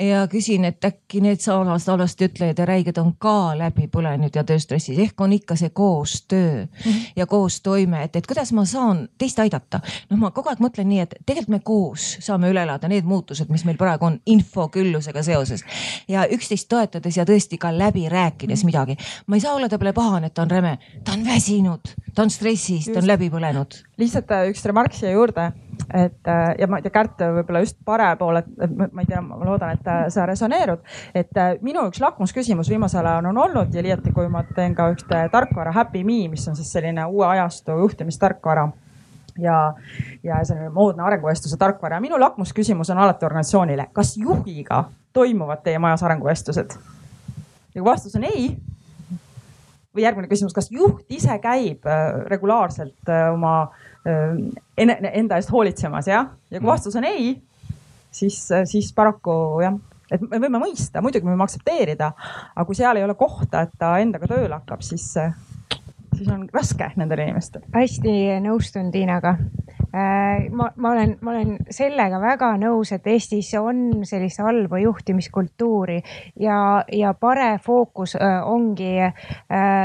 ja küsin, et äkki need saamast halvasti ütlejad ja räiged on ka läbi põlenud ja tööstressis ehk on ikka see koostöö mm -hmm. ja koostoime, et, et kuidas ma saan teist aidata. noh, ma kogu aeg mõtlen nii, et tegelikult me koos saame üle elada need muutused, mis meil praegu on infoküllusega seoses ja üksteist toetades ja tõesti ka läbi rääkides midagi. ma ei saa olla ta peale pahane, et ta on räme, ta on väsinud, ta on stressis, ta on läbi põlenud. lihtsalt äh, üks remark siia juurde, et äh, ja ma ei tea, Kärt võib-olla just parempool, et ma ei tea, ma loodan, et sa resoneerud. et minu üks lakmusküsimus viimasel ajal on olnud ja liiati, kui ma teen ka ühte tarkvara Happy Me, mis on siis selline uue ajastu juhtimistarkvara ja, ja selline moodne arenguvestluse tarkvara minu lakmusküsimus on alati organisatsioonile, kas juhiga toimuvad teie majas arenguvestlused? ja kui vastus on ei, või järgmine küsimus, kas juht ise käib äh, regulaarselt äh, oma äh, enda eest hoolitsemas jah, ja kui mhm. vastus on ei, siis, siis paraku jah, et me võime mõista, muidugi me võime aktsepteerida, aga kui seal ei ole kohta, et ta endaga tööle hakkab, siis, siis on raske nendel inimestel. hästi nõustun Tiinaga Äh, ma, ma olen, ma olen sellega väga nõus, et Eestis on sellist halba juhtimiskultuuri ja, ja pare fookus äh, ongi äh,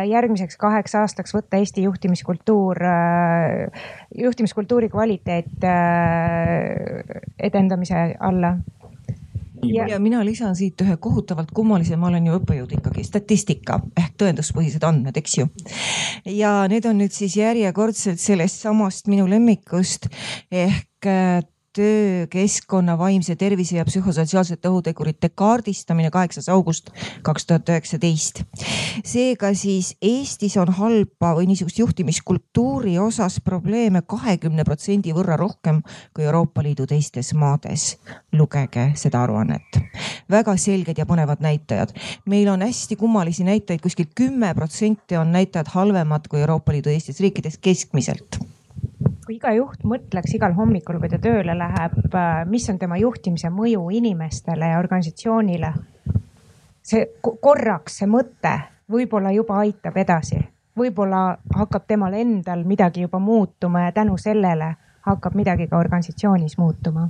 järgmiseks kaheks aastaks võtta Eesti juhtimiskultuur, juhtimiskultuuri kvaliteet edendamise alla ja, ja mina lisan siit ühe kohutavalt kummalise, ma olen ju õppejõud ikkagi, statistika ehk tõenduspõhised andmed, eks ju. ja need on nüüd siis järjekordselt sellest samast minu lemmikust ehk äh, töökeskkonna vaimse tervise ja psühhosotsiaalsete ohutegurite kaardistamine, kaheksas august kaks tuhat üheksateist. seega siis Eestis on halba või niisugust juhtimiskultuuri osas probleeme kahekümne protsendi võrra rohkem kui Euroopa Liidu teistes maades. lugege seda aruannet. väga selged ja põnevad näitajad. meil on hästi kummalisi näitajaid, kuskil kümme protsenti on näitajad halvemad kui Euroopa Liidu teistes riikides keskmiselt kui iga juht mõtleks igal hommikul, kui ta tööle läheb, äh, mis on tema juhtimise mõju inimestele ja organisatsioonile. see korraks, see mõte võib-olla juba aitab edasi, võib-olla hakkab temal endal midagi juba muutuma ja tänu sellele hakkab midagi ka organisatsioonis muutuma.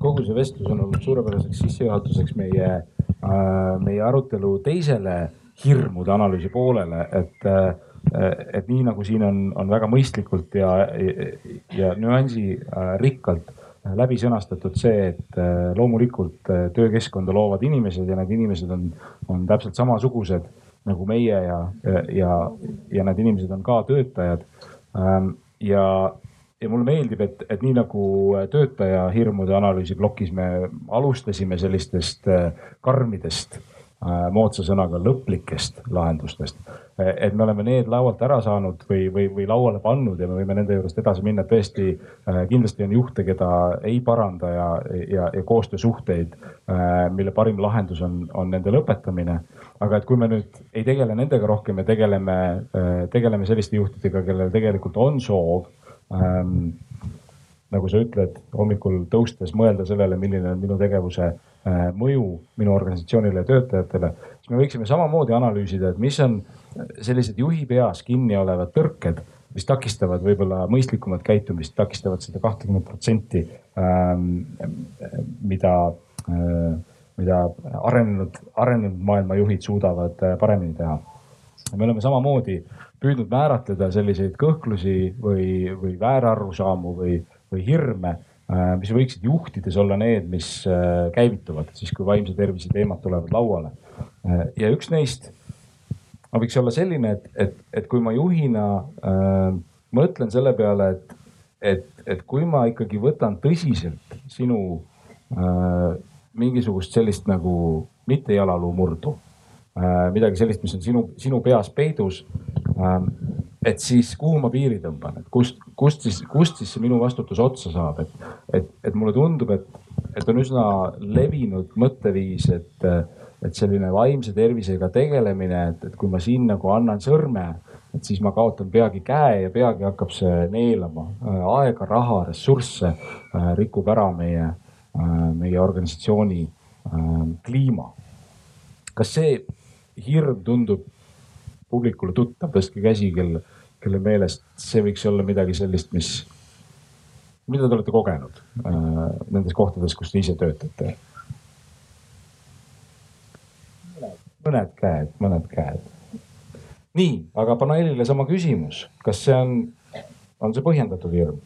kogu see vestlus on olnud suurepäraseks sissejuhatuseks meie äh,, meie arutelu teisele hirmude analüüsi poolele, et äh, et nii nagu siin on, on väga mõistlikult ja, ja, ja nüansirikkalt läbi sõnastatud see, et loomulikult töökeskkonda loovad inimesed ja need inimesed on, on täpselt samasugused nagu meie ja, ja, ja need inimesed on ka töötajad. Ähm, ja, ja mulle meeldib, et, et nii nagu töötaja hirmude analüüsi plokis me alustasime sellistest karmidest Äh, moodsa sõnaga lõplikest lahendustest. et me oleme need laualt ära saanud või, või, või lauale pannud ja me võime nende juurest edasi minna. tõesti, äh, kindlasti on juhte, keda ei paranda ja, ja, ja koostöösuhteid, äh, mille parim lahendus on, on nende lõpetamine. aga et kui me nüüd ei tegele nendega rohkem ja tegeleme, tegeleme selliste juhtidega, kellel tegelikult on soov ähm, nagu sa ütled, hommikul tõustes mõelda sellele, milline on minu tegevuse Äh, mõju minu organisatsioonile ja töötajatele, siis me võiksime samamoodi analüüsida, et mis on sellised juhi peas kinni olevad tõrked, mis takistavad võib-olla mõistlikumat käitumist, takistavad seda kahtekümmet protsenti, ähm, mida, äh, mida arenenud, arenenud maailma juhid suudavad äh, paremini teha. me oleme samamoodi püüdnud määratleda selliseid kõhklusi või, või väärarusaamu või, või hirme Äh, mis võiksid juhtides olla need, mis äh, käivituvad siis, kui vaimse tervise teemad tulevad lauale. Äh, ja üks neist võiks olla selline, et, et, et kui ma juhina äh, mõtlen selle peale, et, et, et kui ma ikkagi võtan tõsiselt sinu äh, mingisugust sellist nagu mitte jalaluumurdu äh,, midagi sellist, mis on sinu, sinu peas peidus äh, et siis kuhu ma piiri tõmban, et kust, kust siis, kust siis see minu vastutus otsa saab, et, et, et mulle tundub, et, et on üsna levinud mõtteviis, et, et selline vaimse tervisega tegelemine, et, et kui ma siin nagu annan sõrme, et siis ma kaotan peagi käe ja peagi hakkab see neelama. Aega, raha, ressursse, rikub ära meie, meie organisatsiooni kliima. kas see hirm tundub publikule tuttav, tõstke käsi, kel kelle meelest see võiks olla midagi sellist, mis, mida te olete kogenud äh, nendes kohtades, kus te ise töötate? mõned käed, mõned käed. nii, aga paneelile sama küsimus, kas see on, on see põhjendatud hirm?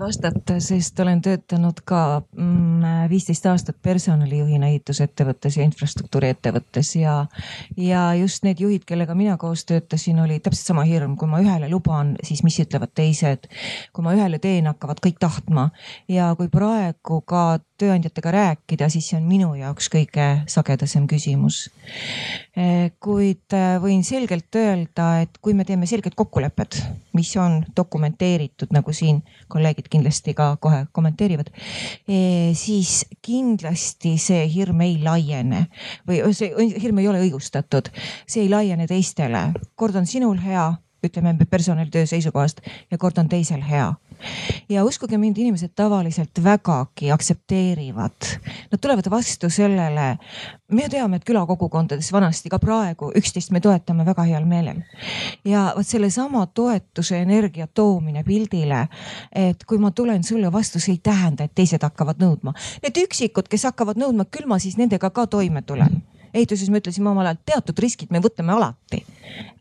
Vastata, sest olen töötanud ka mm, viisteist aastat personalijuhina ehitusettevõttes ja infrastruktuuriettevõttes ja, ja just need juhid, kellega mina koos töötasin, oli täpselt sama hirm, kui ma ühele luban, siis mis ütlevad teised. kui ma ühele teen, hakkavad kõik tahtma ja kui praegu ka tööandjatega rääkida, siis see on minu jaoks kõige sagedasem küsimus. Eh, kuid eh, võin selgelt öelda, et kui me teeme selged kokkulepped, mis on dokumenteeritud, nagu siin kolleegid kindlasti ka kohe kommenteerivad, eh, siis kindlasti see hirm ei laiene või see hirm ei ole õigustatud, see ei laiene teistele. kord on sinul hea ütleme personalitöö seisukohast ja kord on teisel hea. Ja uskuge mind, inimesed tavaliselt vägagi aktsepteerivad, nad tulevad vastu sellele. me teame, et külakogukondades vanasti ka praegu üksteist me toetame väga heal meelel. ja vot sellesama toetuse energia toomine pildile, et kui ma tulen sulle vastu, see ei tähenda, et teised hakkavad nõudma. Need üksikud, kes hakkavad nõudma, küll ma siis nendega ka toime tulen ehituses me ütlesime omal ajal, teatud riskid me võtame alati.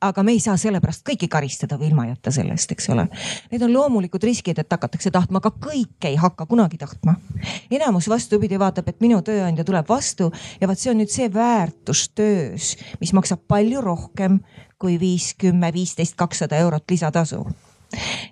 aga me ei saa sellepärast kõiki karistada või ilma jätta sellest, eks ole. Need on loomulikud riskid, et hakatakse tahtma, aga kõik ei hakka kunagi tahtma. enamus vastupidi vaatab, et minu tööandja tuleb vastu ja vot see on nüüd see väärtus töös, mis maksab palju rohkem kui viis, kümme, viisteist, kakssada eurot lisatasu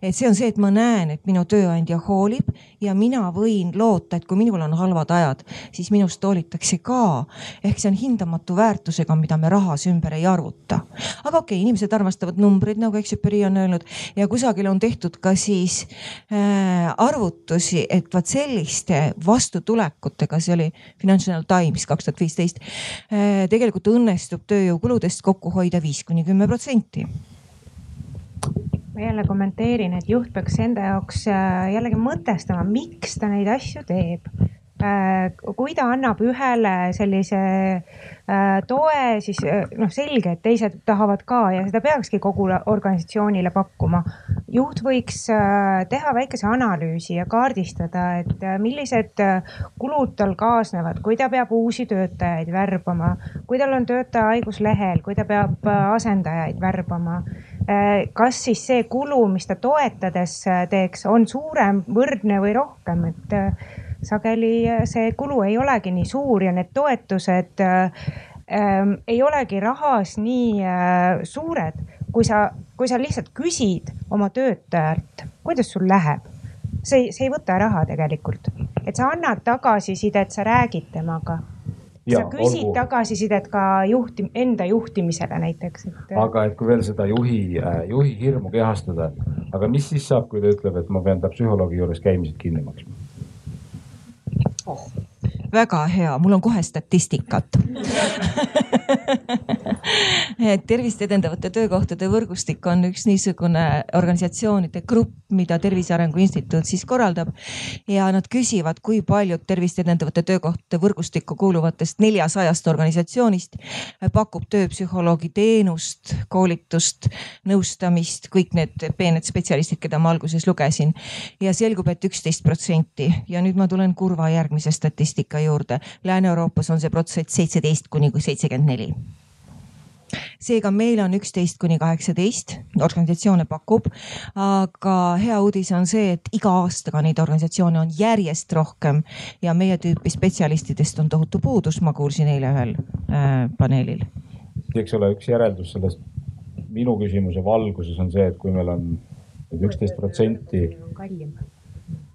et see on see, et ma näen, et minu tööandja hoolib ja mina võin loota, et kui minul on halvad ajad, siis minust hoolitakse ka. ehk see on hindamatu väärtusega, mida me rahas ümber ei arvuta. aga okei okay,, inimesed armastavad numbreid, nagu Exuperi on öelnud ja kusagil on tehtud ka siis äh, arvutusi, et vot selliste vastutulekutega, see oli Financial Times kaks tuhat viisteist äh,, tegelikult õnnestub tööjõukuludest kokku hoida viis kuni kümme protsenti ma jälle kommenteerin, et juht peaks enda jaoks äh, jällegi mõtestama, miks ta neid asju teeb. Äh, kui ta annab ühele sellise äh, toe, siis noh, selge, et teised tahavad ka ja seda peakski kogu organisatsioonile pakkuma. juht võiks teha väikese analüüsi ja kaardistada, et millised kulud tal kaasnevad, kui ta peab uusi töötajaid värbama, kui tal on töötaja haiguslehel, kui ta peab asendajaid värbama kas siis see kulu, mis ta toetades teeks, on suurem, võrdne või rohkem, et sageli see kulu ei olegi nii suur ja need toetused ähm, ei olegi rahas nii äh, suured, kui sa, kui sa lihtsalt küsid oma töötajalt, kuidas sul läheb. see, see ei võta raha tegelikult, et sa annad tagasisidet, sa räägid temaga sa küsid olgu. tagasisidet ka juhti-, enda juhtimisele näiteks et.... aga et kui veel seda juhi, äh, juhi hirmu kehastada, aga mis siis saab, kui ta ütleb, et ma pean ta psühholoogi juures käimised kinni maksma? oh väga hea, mul on kohe statistikat tervist edendavate töökohtade võrgustik on üks niisugune organisatsioonide grupp, mida Tervise Arengu Instituut siis korraldab. ja nad küsivad, kui paljud tervist edendavate töökohtade võrgustikku kuuluvatest neljasajast organisatsioonist pakub tööpsühholoogi teenust, koolitust, nõustamist, kõik need peened spetsialistid, keda ma alguses lugesin. ja selgub et, et üksteist protsenti ja nüüd ma tulen kurva järgmise statistika juurde. Lääne-Euroopas on see protsent seitseteist kuni seitsekümmend neli seega meil on üksteist kuni kaheksateist, organisatsioone pakub. aga hea uudis on see, et iga aastaga neid organisatsioone on järjest rohkem ja meie tüüpi spetsialistidest on tohutu puudus, ma kuulsin eile ühel äh, paneelil. eks ole, üks järeldus sellest minu küsimuse valguses on see, et kui meil on üksteist protsenti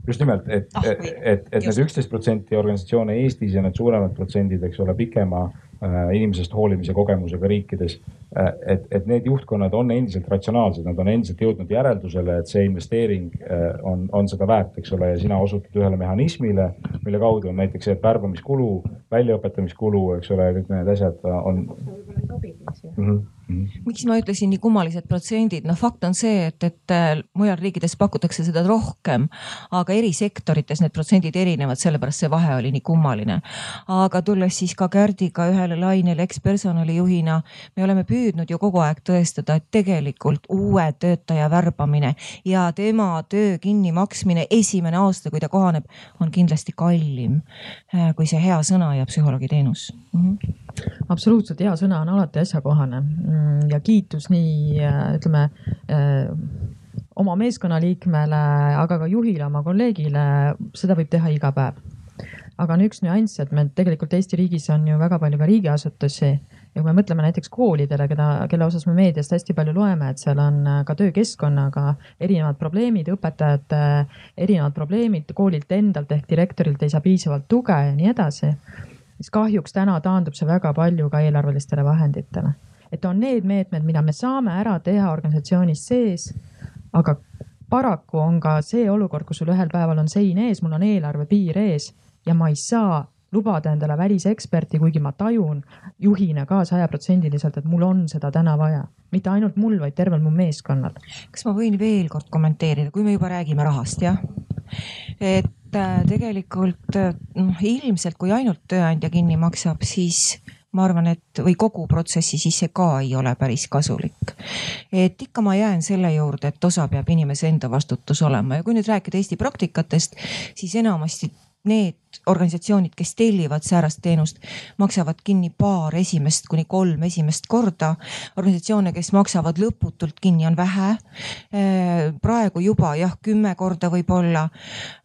just nimelt, et ah,, et, et, et need üksteist protsenti organisatsioone Eestis ja need suuremad protsendid, eks ole, pikema inimesest hoolimise kogemusega riikides. Äh, et, et need juhtkonnad on endiselt ratsionaalsed, nad on endiselt jõudnud järeldusele, et see investeering äh, on, on seda väärt, eks ole, ja sina osutad ühele mehhanismile, mille kaudu on näiteks see, et värbamiskulu, väljaõpetamiskulu, eks ole, kõik need asjad on. Mm -hmm Mm -hmm. Miks ma ütlesin nii kummalised protsendid, noh, fakt on see, et, et äh, mujal riikides pakutakse seda rohkem, aga eri sektorites need protsendid erinevad, sellepärast see vahe oli nii kummaline. aga tulles siis ka Kärdiga ühele lainele ekspersonalijuhina, me oleme püüdnud ju kogu aeg tõestada, et tegelikult uue töötaja värbamine ja tema töö kinnimaksmine esimene aasta, kui ta kohaneb, on kindlasti kallim äh, kui see hea sõna ja psühholoogiteenus mm. -hmm absoluutselt hea sõna on alati asjakohane ja kiitus nii ütleme äh, oma meeskonnaliikmele, aga ka juhile, oma kolleegile, seda võib teha iga päev. aga on üks nüanss, et meil tegelikult Eesti riigis on ju väga palju ka riigiasutusi ja kui me mõtleme näiteks koolidele, keda, kelle osas me meediast hästi palju loeme, et seal on ka töökeskkonnaga erinevad probleemid, õpetajate erinevad probleemid, koolilt endalt ehk direktorilt ei saa piisavalt tuge ja nii edasi siis kahjuks täna taandub see väga palju ka eelarvelistele vahenditele. Et on need meetmed, mida me saame ära teha organisatsioonis sees, aga paraku on ka see olukord, kus sul ühel päeval on sein ees, mul on eelarve piir ees ja ma ei saa lubada endale väliseksperti, kuigi ma tajun juhina ka sajaprotsendiliselt, et mul on seda täna vaja. mitte ainult mul, vaid tervel mu meeskonnal. kas ma võin veel kord kommenteerida, kui me juba räägime rahast, jah? et äh, tegelikult äh, noh, ilmselt kui ainult tööandja kinni maksab, siis ma arvan, et või kogu protsessi, siis see ka ei ole päris kasulik. et ikka ma jään selle juurde, et osa peab inimese enda vastutus olema ja kui nüüd rääkida Eesti praktikatest, siis enamasti need organisatsioonid, kes tellivad säärast teenust, maksavad kinni paar esimest kuni kolm esimest korda. organisatsioone, kes maksavad lõputult kinni, on vähe. Äh, praegu juba jah, kümme korda võib-olla,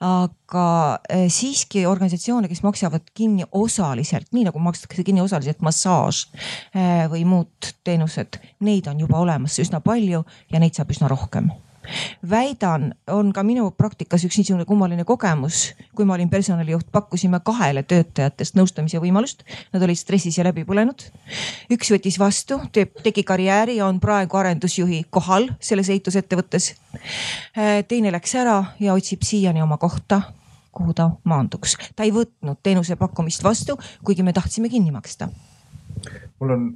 aga äh, siiski organisatsioone, kes maksavad kinni osaliselt, nii nagu makstakse kinni osaliselt massaaž äh, või muud teenused, neid on juba olemas üsna palju ja neid saab üsna rohkem väidan, on ka minu praktikas üks niisugune kummaline kogemus, kui ma olin personalijuht, pakkusime kahele töötajatest nõustamise võimalust. Nad olid stressis ja läbi põlenud. üks võttis vastu, teeb, tegi karjääri ja on praegu arendusjuhi kohal selles ehitusettevõttes. Äh, teine läks ära ja otsib siiani oma kohta kuhu ta maanduks. ta ei võtnud teenuse pakkumist vastu, kuigi me tahtsime kinni maksta. mul on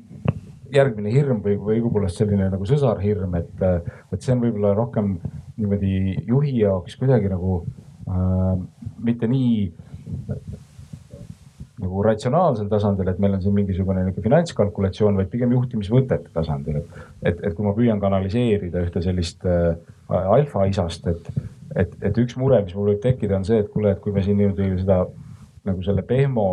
järgmine hirm või, või õigupoolest selline nagu sõsarhirm, et, et see on võib-olla rohkem niimoodi juhi jaoks kuidagi nagu äh, mitte nii nagu ratsionaalsel tasandil, et meil on siin mingisugune niisugune finantskalkulatsioon, vaid pigem juhtimisvõtete tasandil, et, et, et kui ma püüan kanaliseerida ühte sellist äh, alfaisast, et, et, et üks mure, mis mul võib tekkida, on see, et kuule, et kui me siin niimoodi seda nagu selle pehmo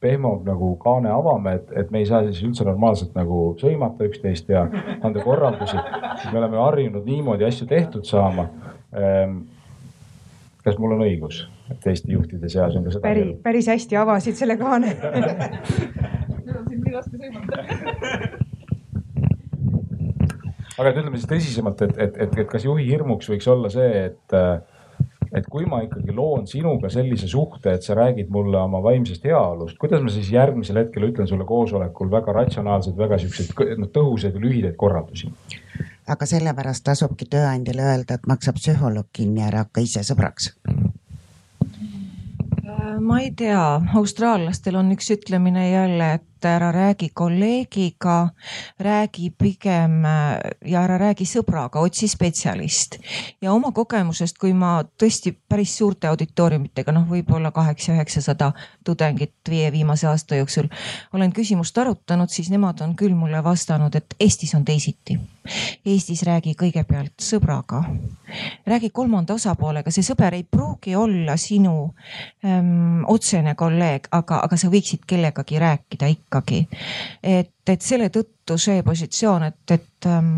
pehmob nagu kaane avame, et, et me ei saa siis üldse normaalselt nagu sõimata üksteist ja anda korraldusi. me oleme harjunud niimoodi asju tehtud saama. Ehm, kas mul on õigus, et Eesti juhtide seas on ka seda? päris, päris hästi avasid selle kaane nüüd on sind nii raske sõimata aga ütleme siis tõsisemalt, et, et, et, et kas juhi hirmuks võiks olla see, et et kui ma ikkagi loon sinuga sellise suhte, et sa räägid mulle oma vaimsest heaolust, kuidas ma siis järgmisel hetkel ütlen sulle koosolekul väga ratsionaalseid, väga siukseid noh, tõhusaid ja lühidaid korraldusi? aga sellepärast tasubki tööandjale öelda, et maksa psühholoog kinni, ära hakka ise sõbraks ma ei tea, austraallastel on üks ütlemine jälle, et ära räägi kolleegiga, räägi pigem ja ära räägi sõbraga, otsi spetsialist. ja oma kogemusest, kui ma tõesti päris suurte auditooriumitega, noh, võib-olla kaheksa-üheksasada tudengit viie viimase aasta jooksul olen küsimust arutanud, siis nemad on küll mulle vastanud, et Eestis on teisiti. Eestis räägi kõigepealt sõbraga, räägi kolmanda osapoolega, see sõber ei pruugi olla sinu ähm, otsene kolleeg, aga, aga sa võiksid kellegagi rääkida ikka ikkagi. et, et selle tõttu see positsioon, et, et ähm,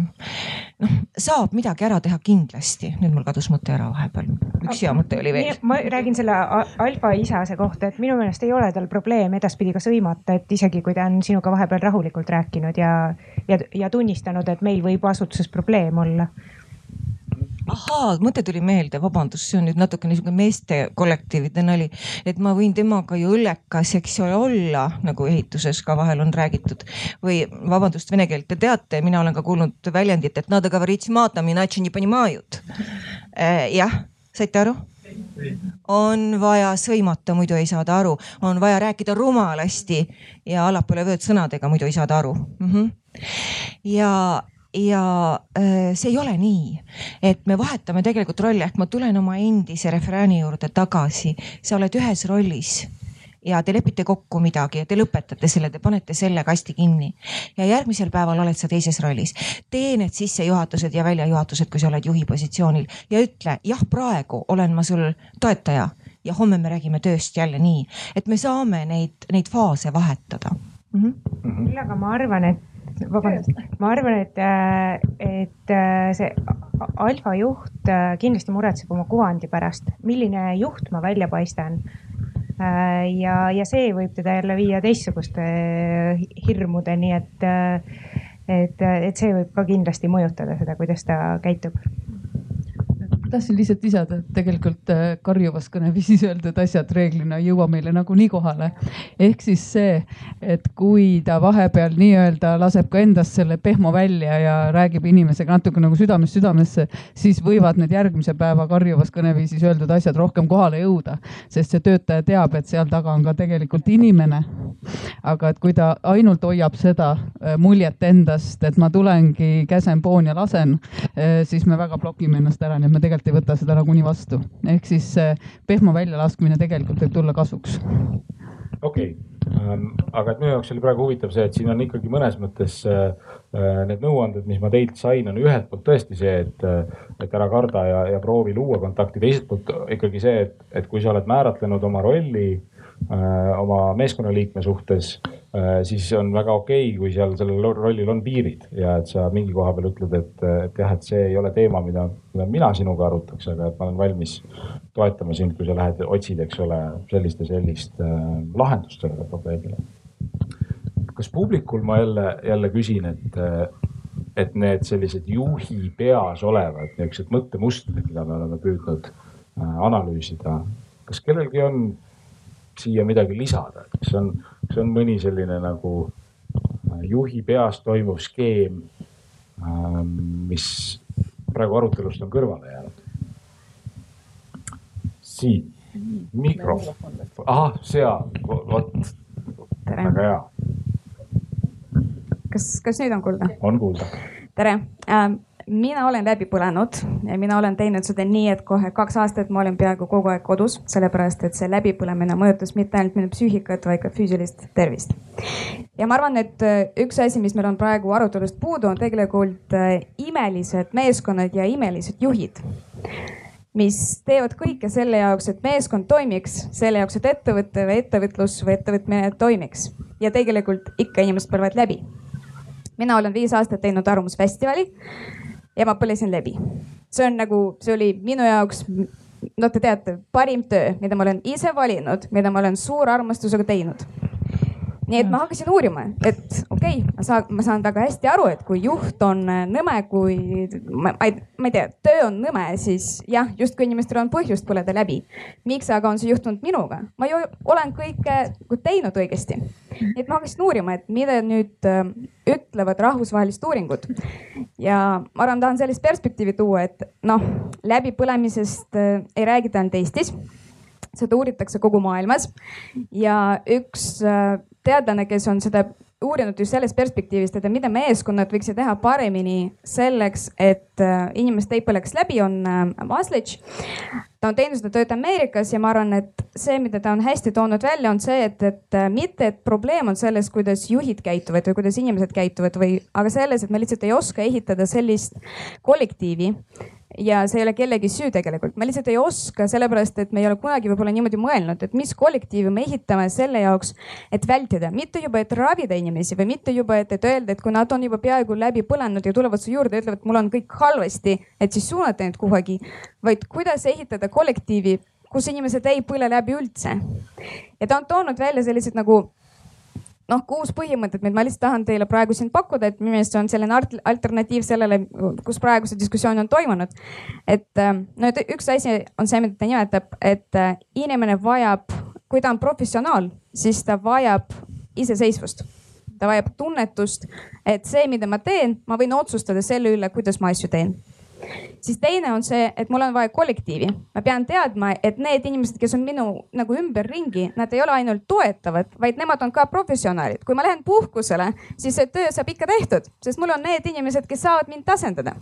noh, saab midagi ära teha kindlasti. nüüd mul kadus mõte ära vahepeal, üks hea mõte oli veel. ma räägin selle alfa isase kohta, et minu meelest ei ole tal probleem edaspidi ka sõimata, et isegi kui ta on sinuga vahepeal rahulikult rääkinud ja, ja, ja tunnistanud, et meil võib asutuses probleem olla ahaa, mõte tuli meelde, vabandust, see on nüüd natuke niisugune meeste kollektiivide nali, et ma võin temaga ju õllekas, eks ole, olla nagu ehituses ka vahel on räägitud või vabandust, vene keelt te teate, mina olen ka kuulnud väljendit, et nad aga äh, jah, saite aru? on vaja sõimata, muidu ei saada aru, on vaja rääkida rumalasti ja allapoole vööd sõnadega, muidu ei saada aru mm. -hmm. ja ja äh, see ei ole nii, et me vahetame tegelikult rolle, ehk ma tulen oma endise refräni juurde tagasi, sa oled ühes rollis ja te lepite kokku midagi ja te lõpetate selle, te panete selle kasti kinni ja järgmisel päeval oled sa teises rollis. tee need sissejuhatused ja väljajuhatused, kui sa oled juhi positsioonil ja ütle jah, praegu olen ma sul toetaja ja homme me räägime tööst jälle nii, et me saame neid, neid faase vahetada mm. -hmm. küll aga ma arvan, et vabandust, ma arvan, et, et see alfajuht kindlasti muretseb oma kuvandi pärast, milline juht ma välja paistan. ja, ja see võib teda jälle viia teistsuguste hirmudeni, et, et, et see võib ka kindlasti mõjutada seda, kuidas ta käitub tahtsin lihtsalt lisada, et tegelikult äh, karjuvas kõneviisis öeldud asjad reeglina ei jõua meile nagunii kohale. ehk siis see, et kui ta vahepeal nii-öelda laseb ka endast selle pehmo välja ja räägib inimesega natuke nagu südamest südamesse, siis võivad need järgmise päeva karjuvas kõneviisis öeldud asjad rohkem kohale jõuda. sest see töötaja teab, et seal taga on ka tegelikult inimene. aga et kui ta ainult hoiab seda äh, muljet endast, et ma tulengi, käsen, poon ja lasen, äh, siis me väga blokime ennast ära, nii et me tegelikult ei võta seda nagunii vastu. ehk siis pehmo väljalaskmine tegelikult võib tulla kasuks. okei okay. ähm,, aga et minu jaoks oli praegu huvitav see, et siin on ikkagi mõnes mõttes äh, äh need nõuanded, mis ma teilt sain, on ühelt poolt tõesti see, et, äh, et ära karda ja, ja proovi luua kontakti. teiselt poolt ikkagi see, et, et kui sa oled määratlenud oma rolli oma meeskonnaliikme suhtes siis on väga okei okay,, kui seal sellel rollil on piirid ja et sa mingi koha peal ütled, et, et jah, et see ei ole teema, mida, mida mina sinuga arutaks, aga et ma olen valmis toetama sind, kui sa lähed, otsid, eks ole, sellist ja sellist äh, lahendust sellele probleemile. kas publikul ma jälle, jälle küsin, et, et need sellised juhi peas olevad niisugused mõttemustrid, mida me oleme püüdnud äh, analüüsida, kas kellelgi on siia midagi lisada, et kas on, kas on mõni selline nagu äh, juhi peas toimuv skeem, ähm, mis praegu arutelust on kõrvale jäänud? siit, mikrofon, ahah, seal, vot, väga hea. kas, kas nüüd on kuulda? on kuulda. tere ähm, mina olen läbi põlenud ja mina olen teinud seda nii, et kohe kaks aastat ma olin peaaegu kogu aeg kodus, sellepärast et see läbipõlemine mõjutas mitte ainult minu psüühikat, vaid ka füüsilist tervist. ja ma arvan, et äh, üks asi, mis meil on praegu arutelust puudu, on tegelikult äh, imelised meeskonnad ja imelised juhid mis teevad kõike selle jaoks, et meeskond toimiks, selle jaoks, et ettevõte või ettevõtlus või ettevõtmine toimiks ja tegelikult ikka inimesed põlevad läbi. mina olen viis aastat teinud Arvamusfestivali ja ma põlesin läbi. see on nagu, see oli minu jaoks, no te teate, parim töö, mida ma olen ise valinud, mida ma olen suure armastusega teinud nii et ma hakkasin uurima, et okei okay,, ma saan, ma saan väga hästi aru, et kui juht on äh, nõme, kui ma, ma ei, ma ei tea, töö on nõme, siis jah, justkui inimestel on põhjust põleda läbi. miks aga on see juhtunud minuga? ma ju olen kõike teinud õigesti. et ma hakkasin uurima, et mida nüüd äh, ütlevad rahvusvahelised uuringud. ja ma arvan, tahan sellist perspektiivi tuua, et noh, läbipõlemisest äh, ei räägita ainult Eestis seda uuritakse kogu maailmas ja üks teadlane, kes on seda uurinud just sellest perspektiivist, et mida meeskonnad võiksid teha paremini selleks, et äh, inimeste ei põleks läbi, on Maslitš. Äh, ta on teinud seda tööd Ameerikas ja ma arvan, et see, mida ta on hästi toonud välja, on see, et, et äh, mitte, et probleem on selles, kuidas juhid käituvad või kuidas inimesed käituvad või, aga selles, et me lihtsalt ei oska ehitada sellist kollektiivi ja see ei ole kellegi süü tegelikult, me lihtsalt ei oska, sellepärast et me ei ole kunagi võib-olla niimoodi mõelnud, et mis kollektiivi me ehitame selle jaoks, et vältida, mitte juba, et ravida inimesi või mitte juba, et, et öelda, et kui nad on juba peaaegu läbi põlenud ja tulevad su juurde, ütlevad, mul on kõik halvasti, et siis suunata neid kuhugi, vaid kuidas ehitada kollektiivi, kus inimesed ei põle läbi üldse. ja ta on toonud välja sellised nagu noh, kuus põhimõtet, mida ma lihtsalt tahan teile praegu siin pakkuda, et minu meelest see on selline alternatiiv sellele, kus praegu see diskussioon on toimunud. et äh, no üks asi on see, mida ta nimetab, et äh, inimene vajab, kui ta on professionaal, siis ta vajab iseseisvust ta vajab tunnetust, et see, mida ma teen, ma võin otsustada selle üle, kuidas ma asju teen siis teine on see, et mul on vaja kollektiivi. ma pean teadma, et need inimesed, kes on minu nagu ümberringi, nad ei ole ainult toetavad, vaid nemad on ka professionaalid. kui ma lähen puhkusele, siis see töö saab ikka tehtud, sest mul on need inimesed, kes saavad mind tasandada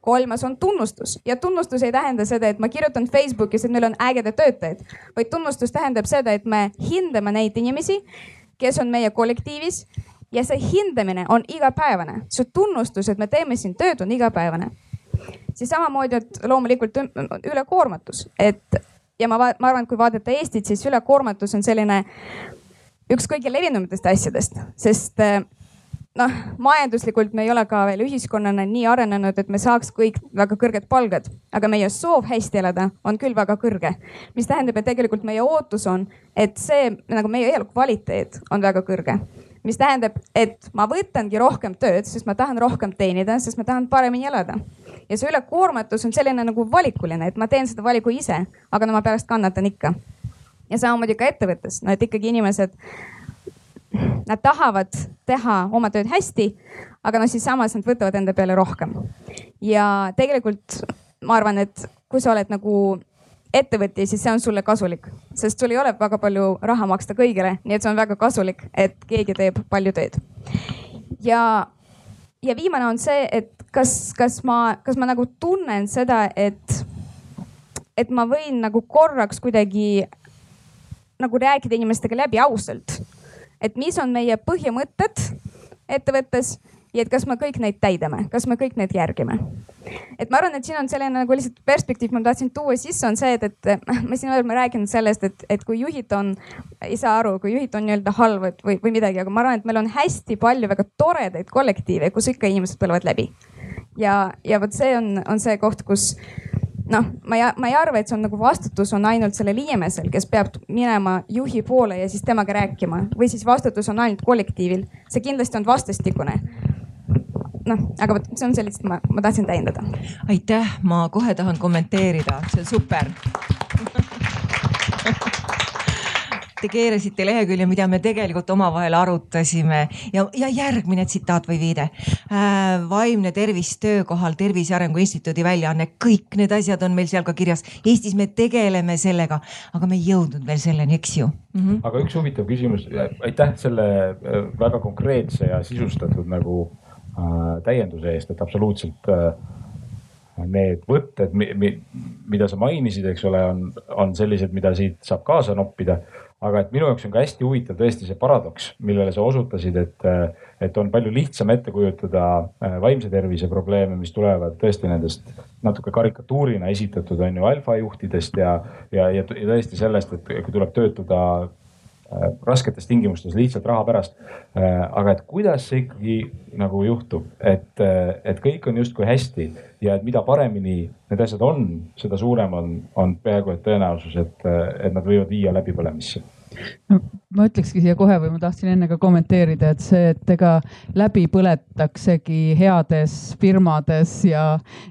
kolmas on tunnustus ja tunnustus ei tähenda seda, et ma kirjutan Facebookis, et meil on ägedad töötajad, vaid tunnustus tähendab seda, et me hindame neid inimesi, kes on meie kollektiivis ja see hindamine on igapäevane, see tunnustus, et me teeme siin tööd, on igapäevane siis samamoodi, et loomulikult ülekoormatus, et ja ma, ma arvan, et kui vaadata Eestit, siis ülekoormatus on selline üks kõige levinumatest asjadest, sest eh, noh, majanduslikult me ei ole ka veel ühiskonnana nii arenenud, et me saaks kõik väga kõrged palgad, aga meie soov hästi elada on küll väga kõrge. mis tähendab, et tegelikult meie ootus on, et see nagu meie elukvaliteet on väga kõrge mis tähendab, et ma võtangi rohkem tööd, sest ma tahan rohkem teenida, sest ma tahan paremini elada ja see ülekoormatus on selline nagu valikuline, et ma teen seda valiku ise, aga no ma pärast kannatan ikka. ja samamoodi ka ettevõttes, no et ikkagi inimesed, nad tahavad teha oma tööd hästi, aga noh, siis samas nad võtavad enda peale rohkem. ja tegelikult ma arvan, et kui sa oled nagu ettevõtja, siis see on sulle kasulik, sest sul ei ole väga palju raha maksta kõigile, nii et see on väga kasulik, et keegi teeb palju tööd. ja, ja viimane on see, et kas, kas ma, kas ma nagu tunnen seda, et, et ma võin nagu korraks kuidagi nagu rääkida inimestega läbi ausalt. et mis on meie põhimõtted ettevõttes ja et kas me kõik neid täidame, kas me kõik need järgime. et ma arvan, et siin on selline nagu lihtsalt perspektiiv, ma tahtsin tuua sisse, on see, et, et me siin oleme rääkinud sellest, et, et kui juhid on, ei saa aru, kui juhid on nii-öelda halvad või, või midagi, aga ma arvan, et meil on hästi palju väga toredaid kollektiive, kus ikka inimesed põlevad läbi ja, ja vot see on, on see koht, kus noh, ma ei, ma ei arva, et see on nagu vastutus on ainult sellel inimesel, kes peab minema juhi poole ja siis temaga rääkima või siis vastutus on ainult kollektiivil. see kindlasti on vastastikune. Noh, aga vot see on see lihtsalt, ma, ma tahtsin täiendada. aitäh, ma kohe tahan kommenteerida, see on super Te keerasite lehekülje, mida me tegelikult omavahel arutasime ja, ja järgmine tsitaat või viide äh,. vaimne tervis töökohal, Tervise Arengu Instituudi väljaanne, kõik need asjad on meil seal ka kirjas. Eestis me tegeleme sellega, aga me ei jõudnud veel selleni, eks ju mm. -hmm. aga üks huvitav küsimus, aitäh selle äh, väga konkreetse ja sisustatud nagu täienduse eest, et absoluutselt äh, need võtted, mida sa mainisid, eks ole, on, on sellised, mida siit saab kaasa noppida. Aga et minu jaoks on ka hästi huvitav tõesti see paradoks, millele sa osutasid, et, et on palju lihtsam ette kujutada äh, vaimse tervise probleeme, mis tulevad tõesti nendest natuke karikatuurina esitatud on ju alfajuhtidest ja, ja, ja, tõesti sellest, et kui tuleb töötada äh, rasketes tingimustes lihtsalt raha pärast. Äh, aga et kuidas see ikkagi nagu juhtub, et, et kõik on justkui hästi ja et mida paremini need asjad on, seda suurem on, on peaaegu et tõenäosus, et, et nad võivad viia läbipõlemisse ma ütlekski siia kohe või ma tahtsin enne ka kommenteerida, et see, et ega läbi põletaksegi heades firmades ja,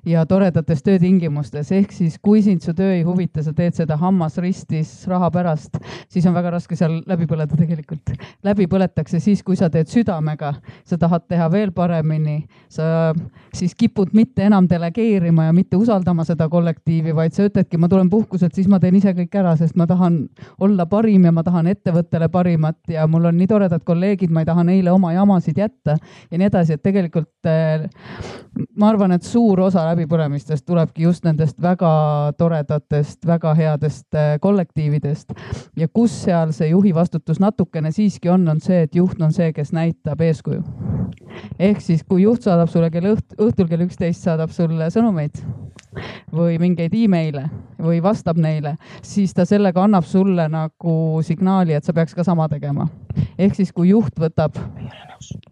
ja toredates töötingimustes, ehk siis kui sind su töö ei huvita, sa teed seda hammas ristis raha pärast, siis on väga raske seal läbi põleda tegelikult. läbi põletakse siis, kui sa teed südamega, sa tahad teha veel paremini, sa siis kipud mitte enam delegeerima ja mitte usaldama seda kollektiivi, vaid sa ütledki, ma tulen puhkuselt, siis ma teen ise kõik ära, sest ma tahan olla parim ja ma tahan ettevõttele parimat ja mul on nii toredad kolleegid, ma ei taha neile oma jamasid jätta ja nii edasi, et tegelikult eh, ma arvan, et suur osa läbipõlemistest tulebki just nendest väga toredatest, väga headest eh, kollektiividest. ja kus seal see juhi vastutus natukene siiski on, on see, et juht on see, kes näitab eeskuju. ehk siis, kui juht saadab sulle kell õht, õhtul kell üksteist saadab sulle sõnumeid või mingeid email'e või vastab neile, siis ta sellega annab sulle nagu signaali, et sa peaks ka sama tegema. ehk siis, kui juht võtab,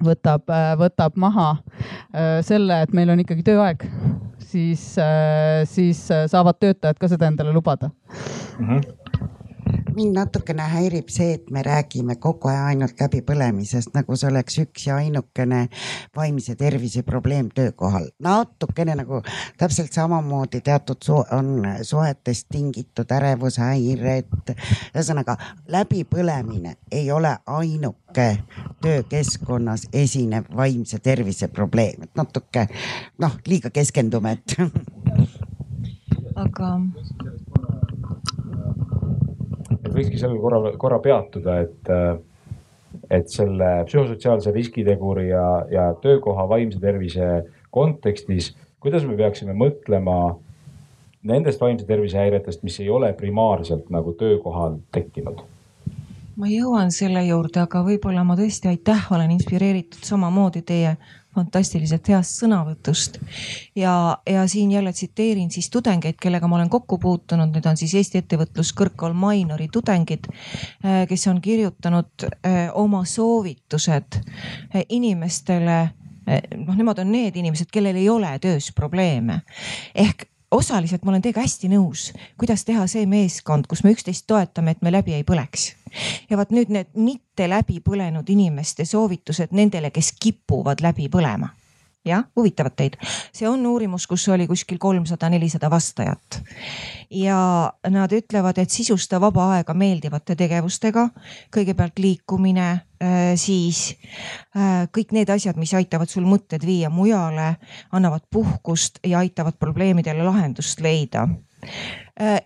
võtab, äh, võtab maha äh, selle, et meil on ikkagi tööaeg, siis, äh, siis saavad töötajad ka seda endale lubada mm. -hmm mind natukene häirib see, et me räägime kogu aeg ainult läbipõlemisest, nagu see oleks üks ja ainukene vaimse tervise probleem töökohal. natukene nagu täpselt samamoodi teatud su on suhetest tingitud ärevushäired. ühesõnaga läbipõlemine ei ole ainuke töökeskkonnas esinev vaimse tervise probleem, et natuke noh, liiga keskendume, et aga võikski sellel korra, korra peatuda, et, et selle psühhosotsiaalse riskiteguri ja, ja töökoha vaimse tervise kontekstis, kuidas me peaksime mõtlema nendest vaimse tervise häiretest, mis ei ole primaarselt nagu töökohal tekkinud? Ma jõuan selle juurde, aga võib-olla ma tõesti aitäh, olen inspireeritud samamoodi teie fantastilisest heast sõnavõtust. ja, ja siin jälle tsiteerin siis tudengeid, kellega ma olen kokku puutunud, need on siis Eesti Ettevõtluskõrgkool Mainori tudengid, äh, kes on kirjutanud äh, oma soovitused äh, inimestele noh, nemad on need inimesed, kellel ei ole töös probleeme ehk osaliselt ma olen teiega hästi nõus, kuidas teha see meeskond, kus me üksteist toetame, et me läbi ei põleks. ja vot nüüd need mitte läbi põlenud inimeste soovitused nendele, kes kipuvad läbi põlema jah, huvitavad teid. see on uurimus, kus oli kuskil kolmsada, nelisada vastajat. ja nad ütlevad, et sisusta vaba aega meeldivate tegevustega. kõigepealt liikumine, äh, siis äh, kõik need asjad, mis aitavad sul mõtted viia mujale, annavad puhkust ja aitavad probleemidele lahendust leida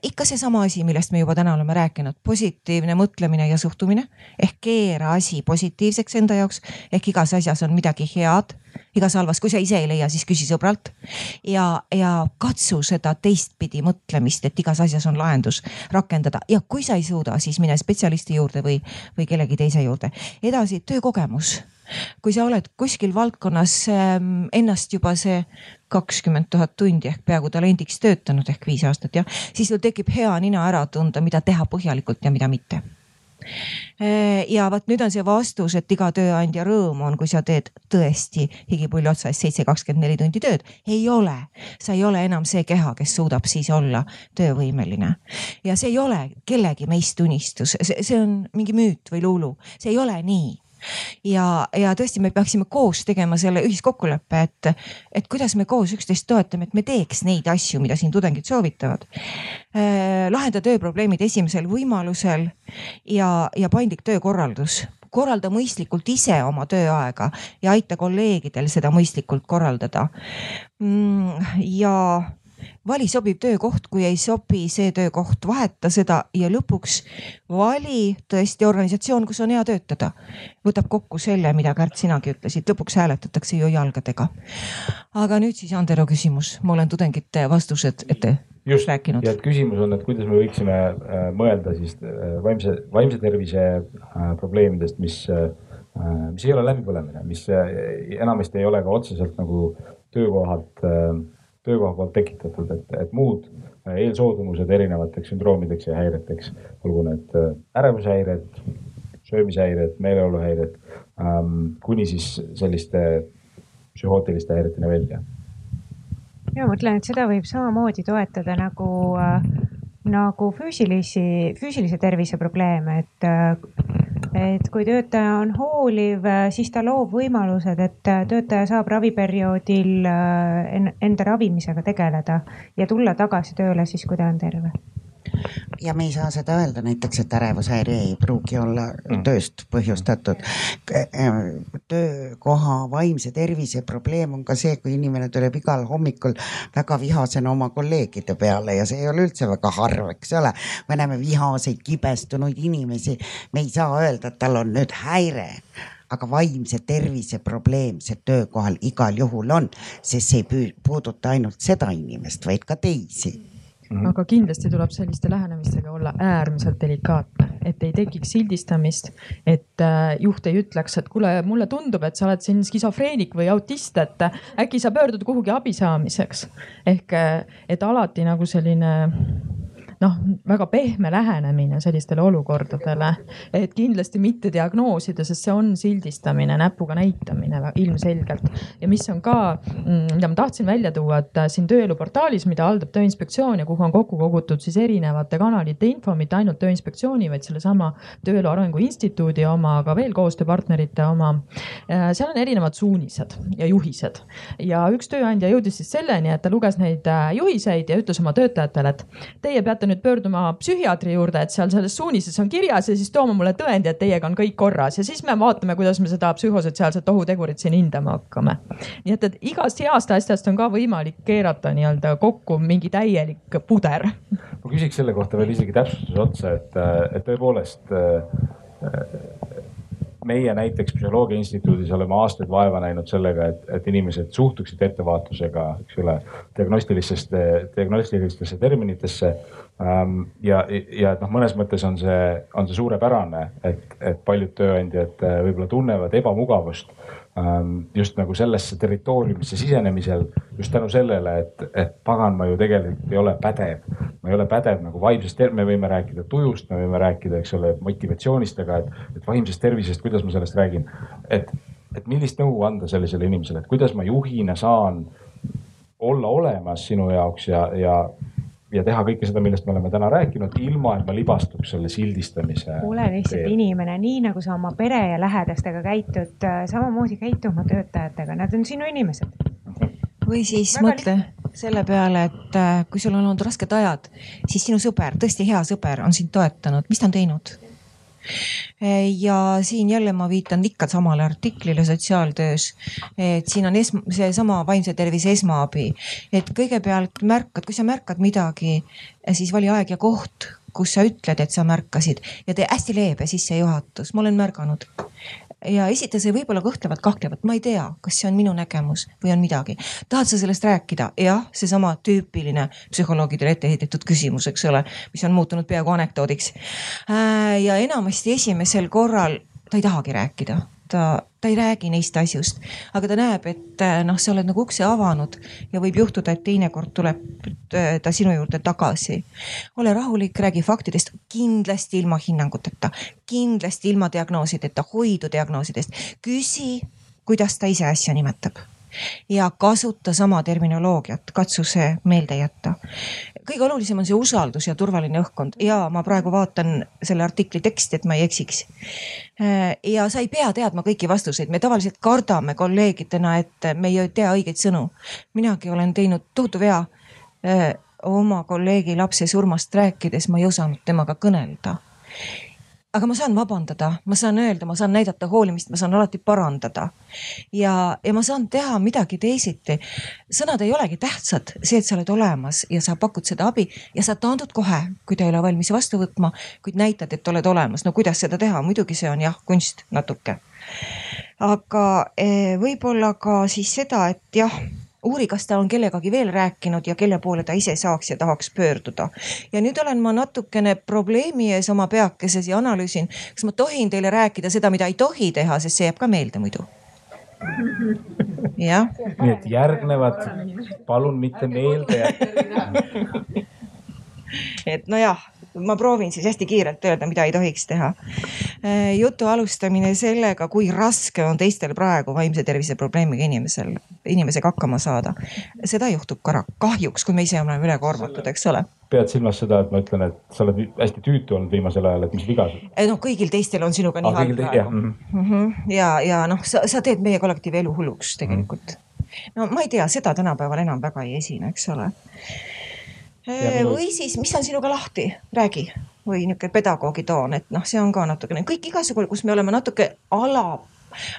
ikka seesama asi, millest me juba täna oleme rääkinud, positiivne mõtlemine ja suhtumine. Ehk keera asi positiivseks enda jaoks. Ehk igas asjas on midagi head, igas halvas, kui sa ise ei leia, siis küsi sõbralt. Ja, ja katsu seda teistpidi mõtlemist, et igas asjas on lahendus rakendada. Ja kui sa ei suuda, siis mine spetsialisti juurde või, või kellegi teise juurde. edasi töökogemus kui sa oled kuskil valdkonnas ähm, ennast juba see kakskümmend tuhat tundi ehk peaaegu talendiks töötanud ehk viis aastat jah, siis sul tekib hea nina ära tunda, mida teha põhjalikult ja mida mitte. Äh, ja vot nüüd on see vastus, et iga tööandja rõõm on, kui sa teed tõesti higipulli otsa eest seitse, kakskümmend neli tundi tööd. ei ole, sa ei ole enam see keha, kes suudab siis olla töövõimeline. ja see ei ole kellegi meist unistus, see on mingi müüt või luulu, see ei ole nii ja, ja tõesti, me peaksime koos tegema selle ühiskokkuleppe, et, et kuidas me koos üksteist toetame, et me teeks neid asju, mida siin tudengid soovitavad äh,. lahenda tööprobleemid esimesel võimalusel ja, ja paindlik töökorraldus korralda mõistlikult ise oma tööaega ja aita kolleegidel seda mõistlikult korraldada mm,. ja vali sobiv töökoht, kui ei sobi see töökoht, vaheta seda ja lõpuks vali tõesti organisatsioon, kus on hea töötada. võtab kokku selle, mida Kärt, sinagi ütlesid, lõpuks hääletatakse ju jalgadega. aga nüüd siis Andero küsimus, ma olen tudengite vastused ette just, rääkinud. ja et küsimus on, et kuidas me võiksime äh, mõelda siis äh, vaimse, vaimse tervise äh, probleemidest, mis, mis ei ole läbipõlemine, mis enamasti ei ole ka otseselt nagu töökohalt, töökoha poolt tekitatud, et, et muud eelsoodumused erinevateks sündroomideks ja häireteks, olgu need ärevushäired, söömishäired, meeleoluhäired ähm, kuni siis selliste psühhootiliste häireteni välja. Mina mõtlen, et seda võib samamoodi toetada nagu, äh, nagu füüsilisi, füüsilise tervise probleeme, et äh, et kui töötaja on hooliv, äh, siis ta loob võimalused, et töötaja saab raviperioodil enda ravimisega tegeleda ja tulla tagasi tööle siis, kui ta on terve ja me ei saa seda öelda näiteks, et ärevushäire ei pruugi olla mm. tööst põhjustatud. töökoha vaimse tervise probleem on ka see, kui inimene tuleb igal hommikul väga vihasena oma kolleegide peale ja see ei ole üldse väga harv, eks ole. me näeme vihaseid, kibestunuid inimesi, me ei saa öelda, et tal on nüüd häire aga vaimse tervise probleem see töökohal igal juhul on, sest see ei puuduta ainult seda inimest, vaid ka teisi Mm -hmm. aga kindlasti tuleb selliste lähenemistega olla äärmiselt delikaatne, et ei tekiks sildistamist, et äh, juht ei ütleks, et kuule, mulle tundub, et sa oled siin skisofreenik või autist, et äh, äkki sa pöördud kuhugi abi saamiseks. ehk äh, et alati nagu selline noh, väga pehme lähenemine sellistele olukordadele. et kindlasti mitte diagnoosida, sest see on sildistamine, näpuga näitamine ilmselgelt. ja mis on ka, mm, mida ma tahtsin välja tuua, et äh, siin tööeluportaalis, mida haldab Tööinspektsioon ja kuhu on kokku kogutud siis erinevate kanalite info, mitte ainult Tööinspektsiooni, vaid sellesama Tööelu Arengu Instituudi oma, aga veel koostööpartnerite oma. Äh, seal on erinevad suunised ja juhised ja üks tööandja jõudis siis selleni, et ta luges neid äh, juhiseid ja ütles oma töötajatele, et teie peate nüüd pöörduma psühhiaatri juurde, et seal selles suunises on kirjas ja siis tooma mulle tõendi, et teiega on kõik korras ja siis me vaatame, kuidas me seda psühhosotsiaalset ohutegurit siin hindama hakkame. nii et, et igast heast asjast on ka võimalik keerata nii-öelda kokku mingi täielik puder. ma küsiks selle kohta veel isegi täpsustuse otsa, et, et tõepoolest meie näiteks Psühholoogia Instituudis oleme aastaid vaeva näinud sellega, et, et inimesed suhtuksid ettevaatusega, eks ole, diagnostilistesse, diagnostilistesse terminitesse ähm,. ja, ja et noh, mõnes mõttes on see, on see suurepärane, et, et paljud tööandjad äh, võib-olla tunnevad ebamugavust just nagu sellesse territooriumisse sisenemisel just tänu sellele, et, et pagan, ma ju tegelikult ei ole pädev. ma ei ole pädev nagu vaimsest, me võime rääkida tujust, me võime rääkida, eks ole, motivatsioonist, aga et, et vaimsest tervisest, kuidas ma sellest räägin. et, et millist nõu anda sellisele inimesele, et kuidas ma juhina saan olla olemas sinu jaoks ja, ja ja teha kõike seda, millest me oleme täna rääkinud, ilma et ma libastuks selle sildistamise. ole lihtsalt teel. inimene, nii nagu sa oma pere ja lähedastega käitud, äh, samamoodi käitu oma töötajatega, nad on sinu inimesed. või siis Väga mõtle selle peale, et äh, kui sul on olnud rasked ajad, siis sinu sõber, tõesti hea sõber on sind toetanud, mis ta on teinud? Ja siin jälle ma viitan ikka samale artiklile sotsiaaltöös. et siin on esm-, seesama vaimse tervise esmaabi, et kõigepealt märkad, kui sa märkad midagi, siis vali aeg ja koht, kus sa ütled, et sa märkasid. Ja tee hästi leebe sissejuhatus, ma olen märganud ja esita see võib-olla kõhklevat, kahtlevat, ma ei tea, kas see on minu nägemus või on midagi. tahad sa sellest rääkida? jah, seesama tüüpiline psühholoogidele ette heidetud küsimus, eks ole, mis on muutunud peaaegu anekdoodiks. Äh, ja enamasti esimesel korral ta ei tahagi rääkida ta, ta ei räägi neist asjust, aga ta näeb, et äh, noh, sa oled nagu ukse avanud ja võib juhtuda, et teinekord tuleb äh, ta sinu juurde tagasi. ole rahulik, räägi faktidest, kindlasti ilma hinnanguteta, kindlasti ilma diagnoosideta, hoidu diagnoosidest. küsi, kuidas ta ise asja nimetab ja kasuta sama terminoloogiat, katsu see meelde jätta. Kõige olulisem on see usaldus ja turvaline õhkkond ja ma praegu vaatan selle artikli teksti, et ma ei eksiks. ja sa ei pea teadma kõiki vastuseid, me tavaliselt kardame kolleegidena, et me ei tea õigeid sõnu. minagi olen teinud tohutu vea oma kolleegi lapse surmast rääkides, ma ei osanud temaga kõnelda aga ma saan vabandada, ma saan öelda, ma saan näidata hoolimist, ma saan alati parandada. ja, ja ma saan teha midagi teisiti. sõnad ei olegi tähtsad, see, et sa oled olemas ja sa pakud seda abi ja sa taandud kohe, kui ta ei ole valmis vastu võtma, kuid näitad, et oled olemas. no kuidas seda teha, muidugi see on jah kunst natuke. aga eh, võib-olla ka siis seda, et jah uuri, kas ta on kellegagi veel rääkinud ja kelle poole ta ise saaks ja tahaks pöörduda. ja nüüd olen ma natukene probleemi ees oma peakeses ja analüüsin, kas ma tohin teile rääkida seda, mida ei tohi teha, sest see jääb ka meelde muidu jah. nii et järgnevad, palun mitte meelde jätta. et nojah, ma proovin siis hästi kiirelt öelda, mida ei tohiks teha. Äh, jutu alustamine sellega, kui raske on teistel praegu vaimse tervise probleemiga inimesel, inimesega hakkama saada. seda juhtub ka kahjuks, kui me ise oleme ülekoormatud, eks ole pead silmas seda, et ma ütlen, et sa oled hästi tüütu olnud viimasel ajal, et mis viga sul? noh, kõigil teistel on sinuga nii halb praegu. Mm -hmm. ja, ja noh, sa, sa teed meie kollektiivi elu hulluks tegelikult mm. -hmm. no ma ei tea, seda tänapäeval enam väga ei esine, eks ole Minu... või siis, mis on sinuga lahti, räägi või niisugune pedagoogi toon, et noh, see on ka natukene kõik igasugu, kus me oleme natuke ala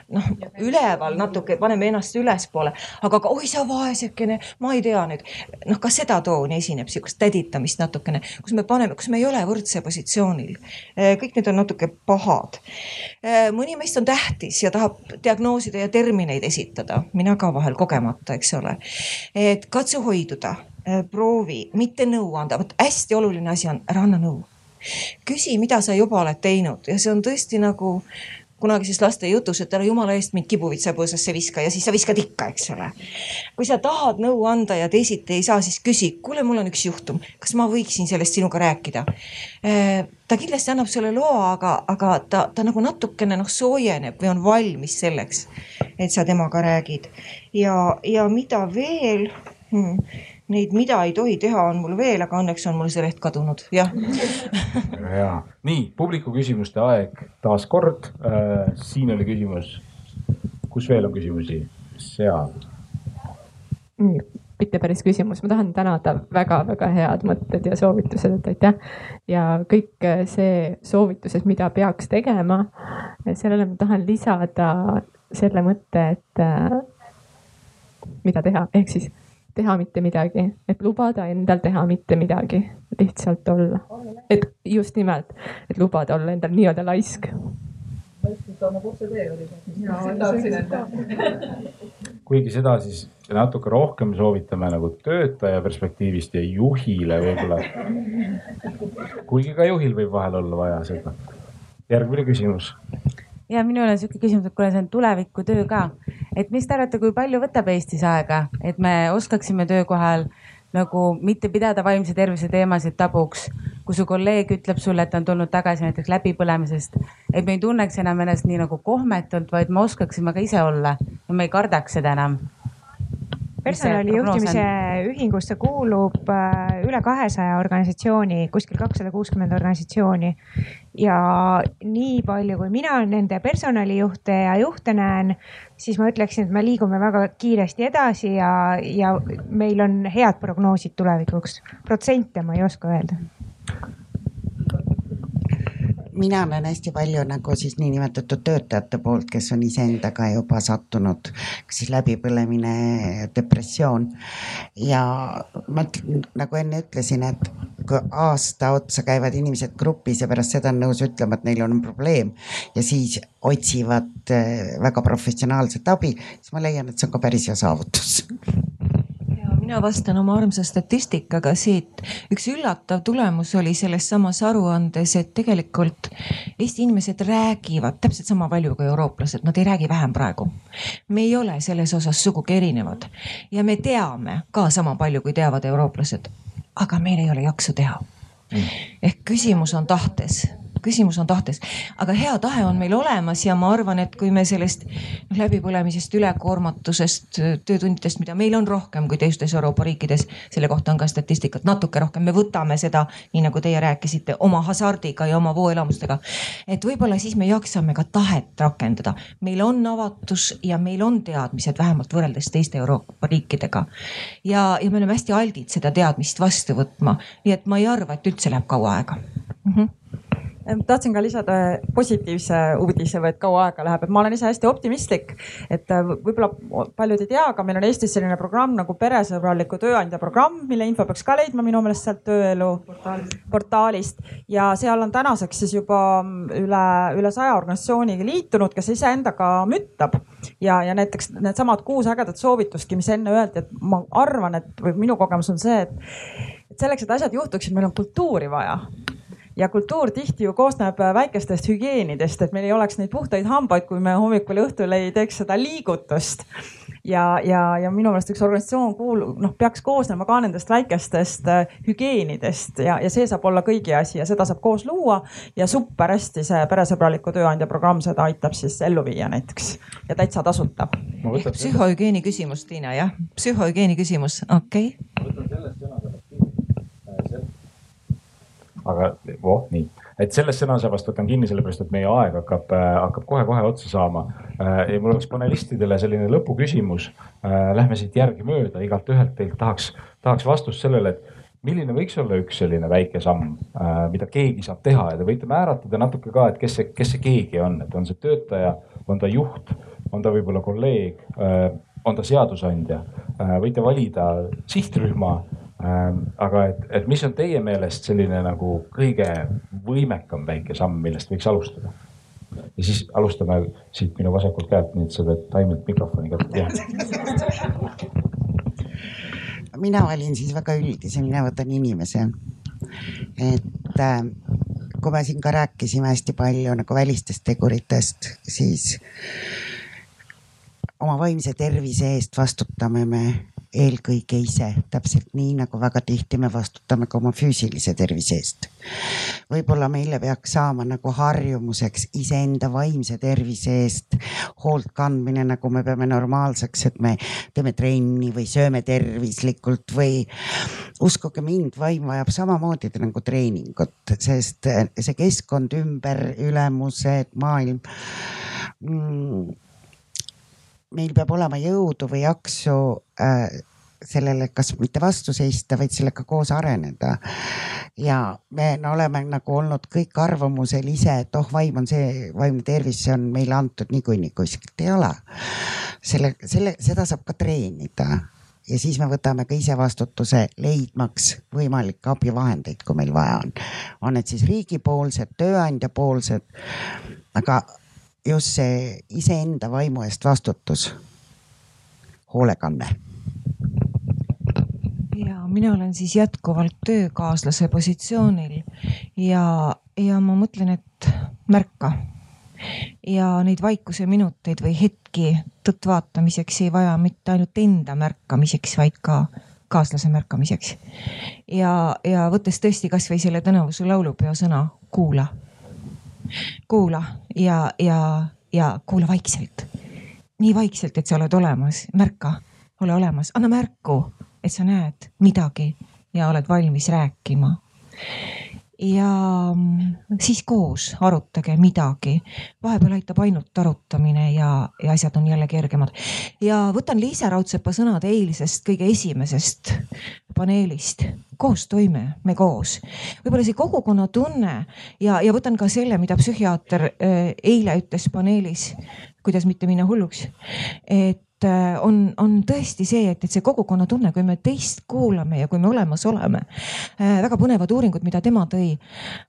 noh, üleval natuke, paneme ennast ülespoole, aga ka oi sa vaesekene, ma ei tea nüüd. noh, ka seda tooni esineb, sihukest täditamist natukene, kus me paneme, kus me ei ole võrdse positsioonil. kõik need on natuke pahad. mõni meist on tähtis ja tahab diagnoosida ja termineid esitada, mina ka vahel kogemata, eks ole. et katsu hoiduda, proovi, mitte nõu anda, vot hästi oluline asi on, ära anna nõu küsi, mida sa juba oled teinud. Ja see on tõesti nagu kunagises laste jutus, et ära jumala eest mind kibuvitsapõõsasse viska ja siis sa viskad ikka, eks ole. kui sa tahad nõu anda ja teisiti ei saa, siis küsi, kuule, mul on üks juhtum, kas ma võiksin sellest sinuga rääkida? Äh, ta kindlasti annab sulle loa, aga, aga ta, ta nagu natukene noh soojeneb või on valmis selleks, et sa temaga räägid. Ja, ja mida veel? Hmm neid, mida ei tohi teha, on mul veel, aga õnneks on mul see leht kadunud, jah. ja nii publiku küsimuste aeg taas kord äh,. siin oli küsimus. kus veel on küsimusi? seal. mitte päris küsimus, ma tahan tänada väga-väga head mõtted ja soovitused, et aitäh. ja kõik äh, see soovitused, mida peaks tegema, sellele ma tahan lisada selle mõtte, et äh, mida teha, ehk siis teha mitte midagi, et lubada endal teha mitte midagi, lihtsalt olla. et just nimelt, et lubada olla endal nii-öelda laisk. kuigi seda siis natuke rohkem soovitame nagu töötaja perspektiivist ja juhile võib-olla. kuigi ka juhil võib vahel olla vaja seda. järgmine küsimus ja minul on sihuke küsimus, et kuna see on tulevikutöö ka, et mis te arvate, kui palju võtab Eestis aega, et me oskaksime töökohal nagu mitte pidada vaimse tervise teemasid tabuks. kui su kolleeg ütleb sulle, et ta on tulnud tagasi näiteks läbipõlemisest, et me ei tunneks enam ennast nii nagu kohmetult, vaid me oskaksime ka ise olla ja me ei kardaks seda enam personalijuhtimise ühingusse kuulub äh, üle kahesaja organisatsiooni, kuskil kakssada kuuskümmend organisatsiooni. Ja nii palju, kui mina nende personalijuhte ja juhte näen, siis ma ütleksin, et me liigume väga kiiresti edasi ja, ja meil on head prognoosid tulevikuks. protsente ma ei oska öelda mina näen hästi palju nagu siis niinimetatud töötajate poolt, kes on iseendaga juba sattunud, kas siis läbipõlemine, depressioon. ja ma nagu enne ütlesin, et kui aasta otsa käivad inimesed grupis ja pärast seda on nõus ütlema, et neil on probleem ja siis otsivad eh, väga professionaalset abi, siis ma leian, et see on ka päris hea saavutus mina vastan oma armsa statistikaga siit. üks üllatav tulemus oli selles samas aruandes, et tegelikult Eesti inimesed räägivad täpselt sama palju kui eurooplased, nad ei räägi vähem praegu. me ei ole selles osas sugugi erinevad ja me teame ka sama palju, kui teavad eurooplased, aga meil ei ole jaksu teha. ehk küsimus on tahtes küsimus on tahtes, aga hea tahe on meil olemas ja ma arvan, et kui me sellest noh, läbipõlemisest, ülekoormatusest, töötundidest, mida meil on rohkem kui teistes Euroopa riikides, selle kohta on ka statistikat natuke rohkem, me võtame seda, nii nagu teie rääkisite, oma hasardiga ja oma vooelamustega. et võib-olla siis me jaksame ka tahet rakendada, meil on avatus ja meil on teadmised vähemalt võrreldes teiste Euroopa riikidega. ja, ja me oleme hästi aldid seda teadmist vastu võtma, nii et ma ei arva, et üldse läheb kaua aega mm. -hmm tahtsin ka lisada positiivse uudise või et kaua aega läheb, et ma olen ise hästi optimistlik. et äh, võib-olla paljud ei tea, aga meil on Eestis selline programm nagu peresõbraliku tööandja programm, mille info peaks ka leidma minu meelest sealt tööelu portaalist, portaalist. ja seal on tänaseks siis juba üle, üle saja organisatsiooniga liitunud, kes iseendaga müttab. ja, ja näiteks needsamad kuus ägedat soovitustki, mis enne öeldi, et ma arvan, et või minu kogemus on see, et et selleks, et asjad juhtuksid, meil on kultuuri vaja ja kultuur tihti ju koosneb äh, väikestest hügieenidest, et meil ei oleks neid puhtaid hambaid, kui me hommikul ja õhtul ei teeks seda liigutust. ja, ja, ja minu meelest üks organisatsioon kuulub, noh, peaks koosnema ka nendest väikestest äh, hügieenidest ja, ja see saab olla kõigi asi ja seda saab koos luua. ja super hästi see peresõbraliku tööandja programm seda aitab siis ellu viia näiteks ja täitsa tasuta. psühhohügieeni küsimus, Tiina, jah, psühhohügieeni küsimus, okei okay.. ma võtan sellest sõna aga voh, nii, et sellest sõnasabast võtan kinni, sellepärast et meie aeg hakkab, äh, hakkab kohe-kohe otsa saama. Äh, ja mul oleks panelistidele selline lõpuküsimus. Äh, lähme siit järgemööda, igalt ühelt teilt tahaks, tahaks vastust sellele, et milline võiks olla üks selline väike samm, mida keegi saab teha? Ja te võite määratleda natuke ka, et kes see, kes see keegi on, et on see töötaja, on ta juht, on ta võib-olla kolleeg, on ta seadusandja, võite valida sihtrühma aga et, et mis on teie meelest selline nagu kõige võimekam väike samm, millest võiks alustada? ja siis alustame siit minu vasakult käelt, sa pead taimilt mikrofoni kätte mina valin siis väga üldise, mina võtan inimese. et äh, kui me siin ka rääkisime hästi palju nagu välistest teguritest, siis oma vaimse tervise eest vastutame me eelkõige ise, täpselt nii nagu väga tihti me vastutame ka oma füüsilise tervise eest. võib-olla meile peaks saama nagu harjumuseks iseenda vaimse tervise eest hoolt kandmine, nagu me peame normaalseks, et me teeme trenni või sööme tervislikult või uskuge mind, vaim vajab samamoodi nagu treeningut, sest see keskkond ümber, ülemused, maailm mm, meil peab olema jõudu või jaksu äh, sellele, kas mitte vastu seista, vaid sellega koos areneda. ja me no, oleme nagu olnud kõik arvamusel ise, et oh, vaim on see, vaimne tervis, see on meile antud niikuinii, kuskilt ei ole. selle, selle, seda saab ka treenida ja siis me võtame ka ise vastutuse leidmaks võimalikke abivahendeid, kui meil vaja on. on need siis riigipoolsed, tööandja poolsed. aga just see iseenda vaimu eest vastutus, hoolekanne. ja mina olen siis jätkuvalt töökaaslase positsioonil ja, ja ma mõtlen, et märka ja neid vaikuse minuteid või hetki tõtt vaatamiseks ei vaja mitte ainult enda märkamiseks, vaid ka kaaslase märkamiseks. ja, ja võttes tõesti kasvõi selle Tõnevuse laulupeo sõna kuula kuula ja, ja, ja kuula vaikselt. nii vaikselt, et sa oled olemas, märka, ole olemas, anna märku, et sa näed midagi ja oled valmis rääkima ja mm, siis koos arutage midagi. vahepeal aitab ainult arutamine ja, ja asjad on jälle kergemad. ja võtan Liisa Raudsepa sõnad eilsest kõige esimesest paneelist. koos toime, me koos. võib-olla see kogukonnatunne ja, ja võtan ka selle, mida psühhiaater äh, eile ütles paneelis, kuidas mitte minna hulluks. et on, on tõesti see, et, et see kogukonnatunne, kui me teist kuulame ja kui me olemas oleme. Äh, väga põnevad uuringud, mida tema tõi.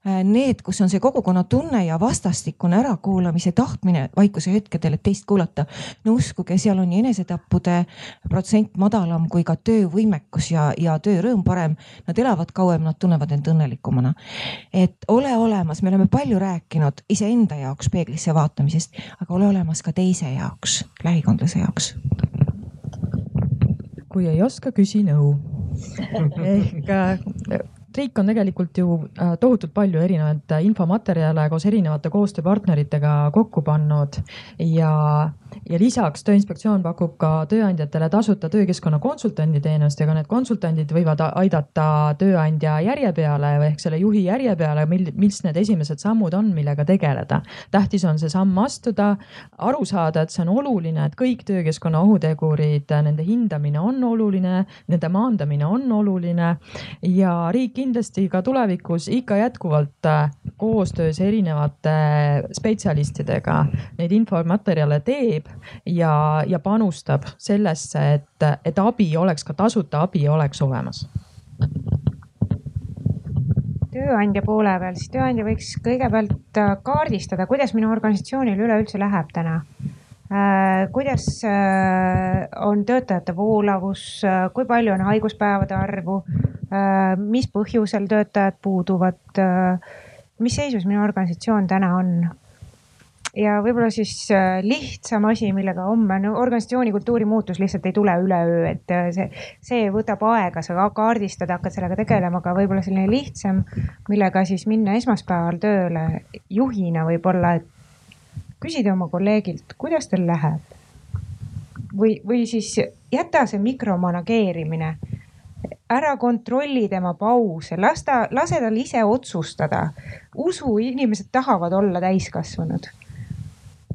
Äh, need, kus on see kogukonnatunne ja vastastikune ärakuulamise tahtmine vaikuse hetkedel, et teist kuulata. no uskuge, seal on nii enesetappude protsent madalam kui ka töövõimekus ja, ja töörõõm parem. Nad elavad kauem, nad tunnevad end õnnelikumana. et ole olemas, me oleme palju rääkinud iseenda jaoks peeglisse vaatamisest, aga ole olemas ka teise jaoks, lähikondlase jaoks kui ei oska, küsi nõu. ehk äh, riik on tegelikult ju äh, tohutult palju erinevaid infomaterjale koos erinevate koostööpartneritega kokku pannud ja ja lisaks Tööinspektsioon pakub ka tööandjatele tasuta töökeskkonna konsultandi teenust ja ka need konsultandid võivad aidata tööandja järje peale ehk selle juhi järje peale, mil, mis need esimesed sammud on, millega tegeleda. tähtis on see samm astuda, aru saada, et see on oluline, et kõik töökeskkonna ohutegurid, nende hindamine on oluline, nende maandamine on oluline ja riik kindlasti ka tulevikus ikka jätkuvalt äh, koostöös erinevate spetsialistidega neid infomaterjale teeb ja, ja panustab sellesse, et, et abi oleks ka tasuta abi oleks olemas tööandja poole peal, siis tööandja võiks kõigepealt äh, kaardistada, kuidas minu organisatsioonil üleüldse läheb täna äh,. kuidas äh, on töötajate voolavus äh,, kui palju on haiguspäevade arvu äh,, mis põhjusel töötajad puuduvad äh,, mis seisus minu organisatsioon täna on ja võib-olla siis äh, lihtsam asi, millega homme no, organisatsiooni kultuuri muutus lihtsalt ei tule üleöö, et äh, see, see võtab aega, sa kaardistad, hakkad sellega tegelema, aga võib-olla selline lihtsam, millega siis minna esmaspäeval tööle juhina võib-olla, et küsida oma kolleegilt, kuidas teil läheb. või, või siis jäta see mikromanageerimine ära kontrolli tema pause, las ta, lase tal ise otsustada. usu, inimesed tahavad olla täiskasvanud.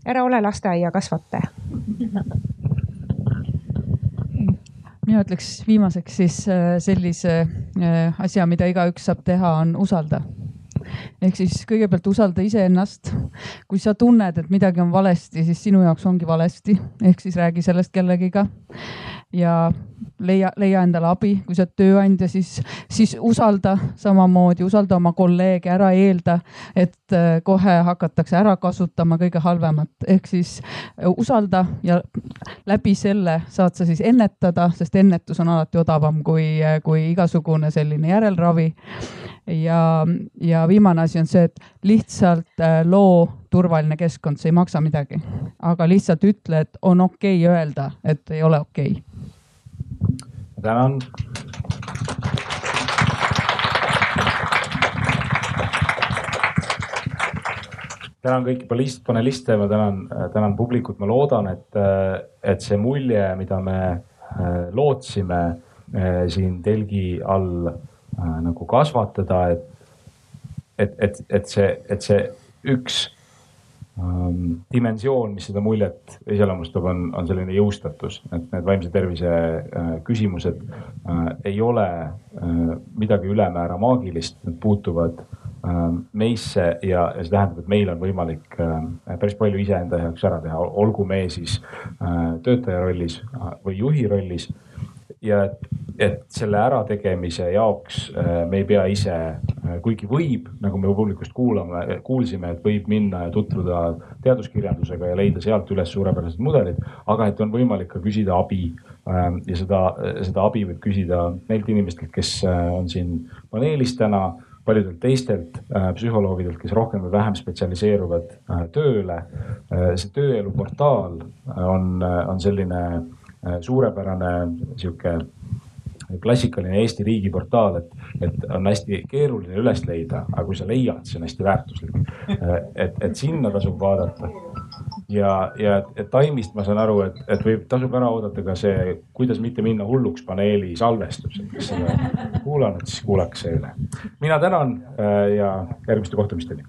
Ära ole lasteaiakasvataja mina ütleks viimaseks siis äh, sellise äh, asja, mida igaüks saab teha, on usalda. Ehk siis kõigepealt usalda iseennast. kui sa tunned, et midagi on valesti, siis sinu jaoks ongi valesti, ehk siis räägi sellest kellegiga ja leia, leia endale abi, kui sa oled tööandja, siis, siis usalda samamoodi, usalda oma kolleege, ära eelda, et äh, kohe hakatakse ära kasutama kõige halvemat, ehk siis äh, usalda ja läbi selle saad sa siis ennetada, sest ennetus on alati odavam kui, äh, kui igasugune selline järelravi. ja, ja viimane asi on see, et lihtsalt loo turvaline keskkond, see ei maksa midagi, aga lihtsalt ütle, et on okei okay öelda, et ei ole okei. okay tänan. tänan kõiki paneliste, ma tänan, tänan publikut, ma loodan, et, et see mulje, mida me äh, lootsime äh, siin telgi all äh, nagu kasvatada, et, et, et, et see, et see üks dimensioon, mis seda muljet iseloomustab, on, on selline jõustatus, et need vaimse tervise äh, küsimused äh, ei ole äh, midagi ülemäära maagilist, need puutuvad meisse ja, ja see tähendab, et meil on võimalik päris palju iseenda jaoks ära teha, olgu me siis töötaja rollis või juhi rollis ja et, et selle ärategemise jaoks äh, me ei pea ise, äh, kuigi võib, nagu me publikust kuulame, kuulsime, et võib minna ja tutvuda teaduskirjandusega ja leida sealt üles suurepärased mudelid, aga et on võimalik ka küsida abi. Ähm, ja seda, seda abi võib küsida neilt inimestelt, kes äh, on siin paneelis täna paljudelt teistelt psühholoogidelt, kes rohkem või vähem spetsialiseeruvad tööle. see tööeluportaal on, on selline suurepärane sihuke klassikaline Eesti riigiportaal, et, et on hästi keeruline üles leida, aga kui sa leiad, see on hästi väärtuslik. Äh, et, et sinna tasub vaadata. ja, ja et Taimist ma saan aru, et, et võib, tasub ära oodata ka see, kuidas mitte minna hulluks paneeli salvestus, et kes seda kuulanud, siis kuulake see üle. mina tänan äh, ja järgmiste kohtumisteni.